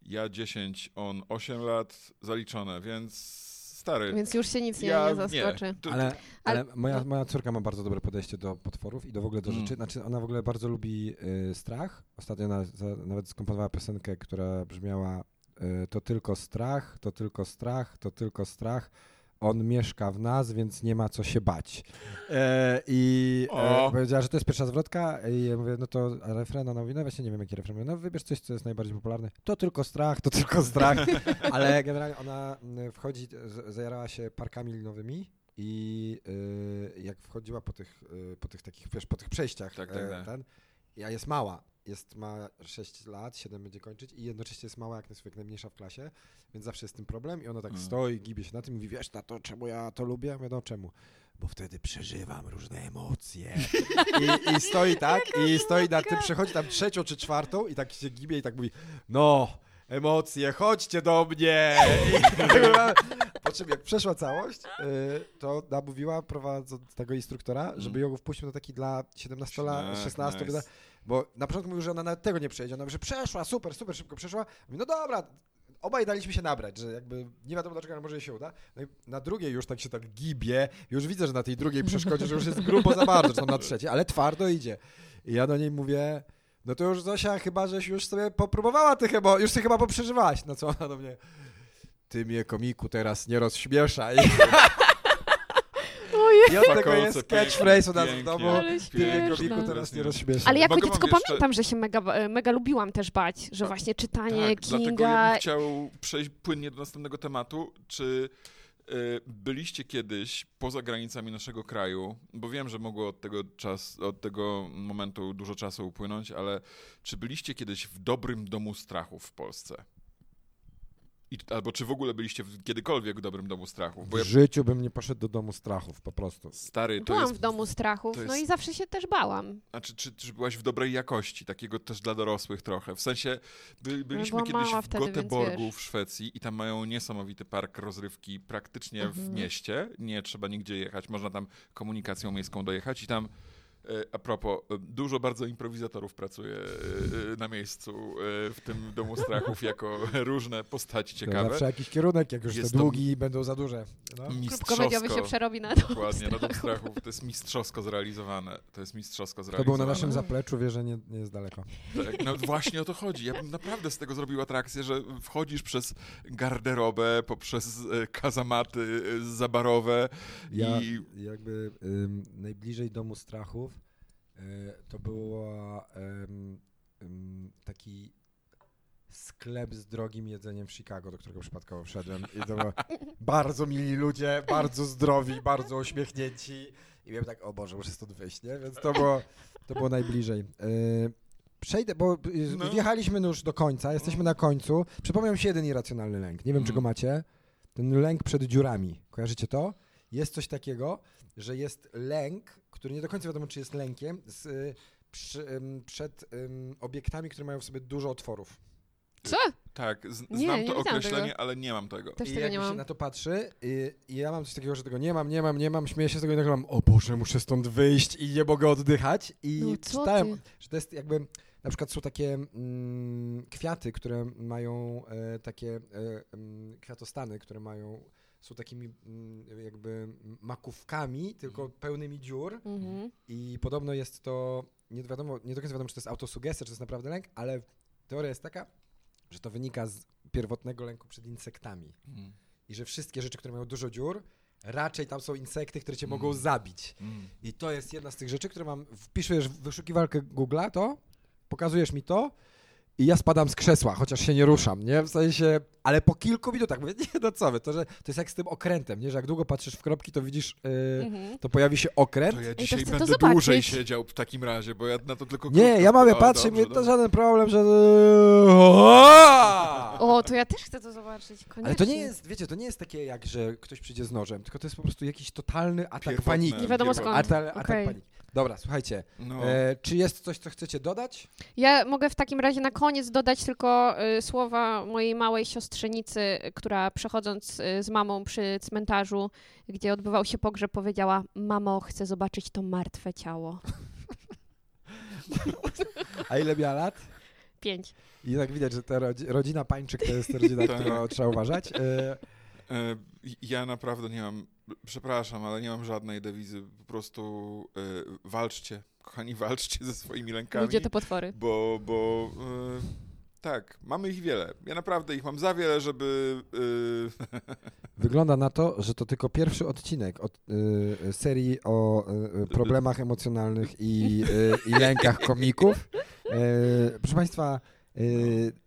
S3: ja 10, on 8 lat, zaliczone, więc stary.
S4: Więc już się nic nie,
S3: ja
S4: nie zaskoczy.
S3: To-
S2: Ale, ale
S4: Ale-
S2: moja, moja córka ma bardzo dobre podejście do potworów i do w ogóle do
S3: Mm.
S2: rzeczy. Znaczy, ona w ogóle bardzo lubi y, strach. Ostatnio na, za, nawet skomponowała piosenkę, która brzmiała y, to tylko strach, to tylko strach, to tylko strach. On mieszka w nas, więc nie ma co się bać. E, I e, powiedziała, że to jest pierwsza zwrotka i ja mówię, no to refren, ona mówi, no właśnie nie wiem jaki refren. Mówię, No wybierz coś, co jest najbardziej popularne. To tylko strach, to tylko strach. Ale generalnie ona mm, wchodzi, zajarała się parkami linowymi i y, jak wchodziła po tych, y, po tych takich, wiesz, po tych przejściach,
S3: Tak, tak,
S2: e,
S3: tak.
S2: ten, ja jest mała, jest, ma 6 lat, 7 będzie kończyć i jednocześnie jest mała, jak, jak najmniejsza w klasie, więc zawsze jest z tym problem i ona tak
S3: Mm.
S2: stoi, gibie się na tym i mówi, wiesz na to, czemu ja to lubię? Ja mówię, no czemu? Bo wtedy przeżywam różne emocje. I, I stoi tak, i stoi nad tym, przechodzi tam trzecią czy czwartą i tak się gibie i tak mówi, no, emocje, chodźcie do mnie. Po czym jak przeszła całość, y, to namówiła prowadząc tego instruktora, żeby ją wpuścił na taki dla 17 lat,
S3: Tak,
S2: 16
S3: nice.
S2: bo na początku mówił, że ona nawet tego nie przejdzie. Ona mówi, że przeszła, super, super, szybko przeszła. Mówi, no dobra, obaj daliśmy się nabrać, że jakby nie wiadomo dlaczego, ale może jej się uda. No i na drugiej już tak się tak gibie, już widzę, że na tej drugiej przeszkodzie, że już jest grubo za bardzo, że tam na trzeciej, ale twardo idzie. I ja do niej mówię, no to już Zosia, chyba żeś już sobie popróbowała tych, bo już się chyba poprzeżywałaś. No co ona do mnie, ty mnie komiku teraz nie rozśmieszaj. I od tego jest catchphrase u nas w domu. Ty mnie komiku teraz nie rozśmieszaj.
S4: Ale jako
S3: Mogę
S4: dziecko
S3: wam jeszcze-
S4: pamiętam, że się mega, e, mega lubiłam też bać, że właśnie czytanie
S3: Tak, dlatego ja
S4: Kinga...
S3: bym chciał przejść płynnie do następnego tematu. Czy byliście kiedyś poza granicami naszego kraju? Bo wiem, że mogło od tego, czas, od tego momentu dużo czasu upłynąć, ale czy byliście kiedyś w dobrym domu strachu w Polsce? I, albo czy w ogóle byliście w, kiedykolwiek w dobrym domu strachu? Bo
S2: W
S3: ja,
S2: życiu bym nie poszedł do domu strachów, po prostu.
S3: stary, to
S4: Byłam
S3: jest
S4: w domu strachów, no
S3: jest-
S4: i zawsze się też bałam.
S3: Znaczy, czy, czy byłaś w dobrej jakości, takiego też dla dorosłych trochę? W sensie, by, byliśmy
S4: byłam
S3: kiedyś w
S4: wtedy,
S3: Göteborgu w Szwecji i tam mają niesamowity park rozrywki praktycznie w
S4: Mhm.
S3: mieście. Nie trzeba nigdzie jechać, można tam komunikacją miejską dojechać i tam a propos, e, dużo bardzo improwizatorów pracuje e, e, na miejscu e, w tym domu strachów jako różne postaci
S2: To
S3: ciekawe.
S2: Zawsze jakiś kierunek, jak już
S3: Jest
S2: te
S3: to-
S2: długi będą za duże. No.
S4: Klub komediowy się
S3: Mistrzowsko.
S4: przerobi na dom
S3: Dokładnie, na dom strachów. To jest mistrzowsko zrealizowane. To jest mistrzowsko
S2: To
S3: zrealizowane.
S2: było na naszym zapleczu, wie, że nie, nie jest daleko.
S3: Tak, no właśnie o to chodzi. Ja bym naprawdę z tego zrobił atrakcję, że wchodzisz przez garderobę, poprzez e, kazamaty e, zabarowe
S2: Ja
S3: i
S2: jakby ym, najbliżej domu strachów to było ym, ym, taki sklep z drogim jedzeniem w Chicago, do którego przypadkowo wszedłem. I to było bardzo mili ludzie, bardzo zdrowi, bardzo uśmiechnięci. I miałem tak, o Boże, muszę stąd wyjść, nie? Więc to było, to było najbliżej. Y, Przejdę, bo y,
S3: No.
S2: wjechaliśmy już do końca, jesteśmy na końcu. Przypomniał mi się jeden irracjonalny lęk. Nie wiem, czy go
S3: Mhm.
S2: macie. Ten lęk przed dziurami. Kojarzycie to? Jest coś takiego, że jest lęk, który nie do końca wiadomo, czy jest lękiem, z, y, przy, przed ym, obiektami, które mają w sobie dużo otworów.
S4: Co?
S3: tak, z,
S4: Nie,
S3: znam
S4: nie
S3: to określenie,
S4: tego.
S3: ale nie mam tego.
S4: Też
S2: I
S4: tego
S2: jak
S4: nie
S2: mi się
S4: mam.
S2: na to patrzy i, i ja mam coś takiego, że tego nie mam, nie mam, nie mam, śmieję się z tego i nagle mam, o Boże, muszę stąd wyjść i nie mogę oddychać. I
S4: No
S2: czytałem,
S4: ty?
S2: że to jest jakby, na przykład są takie mm, kwiaty, które mają e, takie e, mm, kwiatostany, które mają, są takimi mm, jakby makówkami, tylko pełnymi dziur
S4: Mhm.
S2: i podobno jest to, nie wiadomo, nie do końca wiadomo, czy to jest autosugestia, czy to jest naprawdę lęk, ale teoria jest taka, że to wynika z pierwotnego lęku przed insektami
S3: Mm.
S2: i że wszystkie rzeczy, które mają dużo dziur, raczej tam są insekty, które cię
S3: Mm.
S2: mogą zabić.
S3: Mm.
S2: I to jest jedna z tych rzeczy, które mam, wpisujesz w wyszukiwarkę Google'a to, pokazujesz mi to i ja spadam z krzesła, chociaż się nie ruszam, nie? W sensie, ale po kilku minutach mówię, nie, no co wy, to, że, to jest jak z tym okrętem, nie? Że jak długo patrzysz w kropki, to widzisz, yy,
S4: Mhm.
S2: to pojawi się okręt.
S3: To ja dzisiaj
S4: to
S3: będę dłużej siedział w takim razie, bo ja na to tylko
S2: Nie,
S3: krótko
S2: ja mam, ja
S3: o,
S2: patrzę,
S3: dobrze,
S2: mnie to żaden problem, że...
S4: O, to ja też chcę to zobaczyć. Koniecznie.
S2: Ale to nie jest, wiecie, to nie jest takie jak, że ktoś przyjdzie z nożem, tylko to jest po prostu jakiś totalny atak
S3: Pierwotne,
S2: paniki.
S4: Nie wiadomo skąd.
S2: Ata- atak
S4: Okej.
S2: paniki. Dobra, słuchajcie,
S3: No.
S2: e, czy jest coś, co chcecie dodać?
S4: Ja mogę w takim razie na koniec dodać tylko y, słowa mojej małej siostrzenicy, która przechodząc y, z mamą przy cmentarzu, gdzie odbywał się pogrzeb, powiedziała: Mamo, chcę zobaczyć to martwe ciało.
S2: A ile miała lat?
S4: Pięć.
S2: I tak widać, że ta rodzi- rodzina Pańczyk to jest rodzina,
S3: Tak.
S2: którą trzeba uważać. E,
S3: Ja naprawdę nie mam, przepraszam, ale nie mam żadnej dewizy. Po prostu e, walczcie, kochani, walczcie ze swoimi lękami.
S4: Ludzie to potwory.
S3: Bo, bo e, tak, mamy ich wiele. Ja naprawdę ich mam za wiele, żeby. e,
S2: Wygląda na to, że to tylko pierwszy odcinek od y, serii o y, problemach emocjonalnych i, y, i lękach komików. Y, proszę Państwa,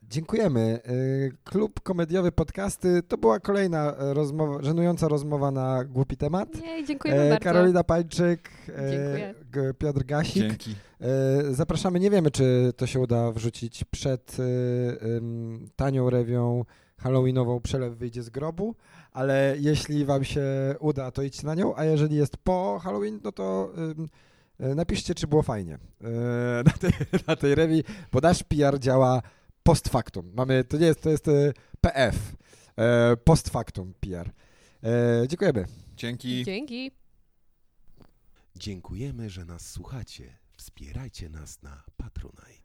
S2: dziękujemy. Y, Klub Komediowy Podcasty to była kolejna e, rozmowa, żenująca rozmowa na głupi temat.
S4: Nie, dziękujemy
S2: E,
S4: bardzo.
S2: Karolina Pańczyk, e,
S4: Dziękuję.
S2: Piotr Gasik.
S3: Dzięki.
S2: E, Zapraszamy, nie wiemy, czy to się uda wrzucić przed tanią rewią halloweenową Przelew wyjdzie z grobu, ale jeśli wam się uda, to idźcie na nią, a jeżeli jest po Halloween, no to ym, napiszcie, czy było fajnie e, na tej, na tej rewi, bo nasz PR działa post factum. Mamy, to nie jest, to jest y, PF, e, post factum PR. E, Dziękujemy.
S3: Dzięki.
S4: Dzięki.
S1: Dziękujemy, że nas słuchacie. Wspierajcie nas na Patronite.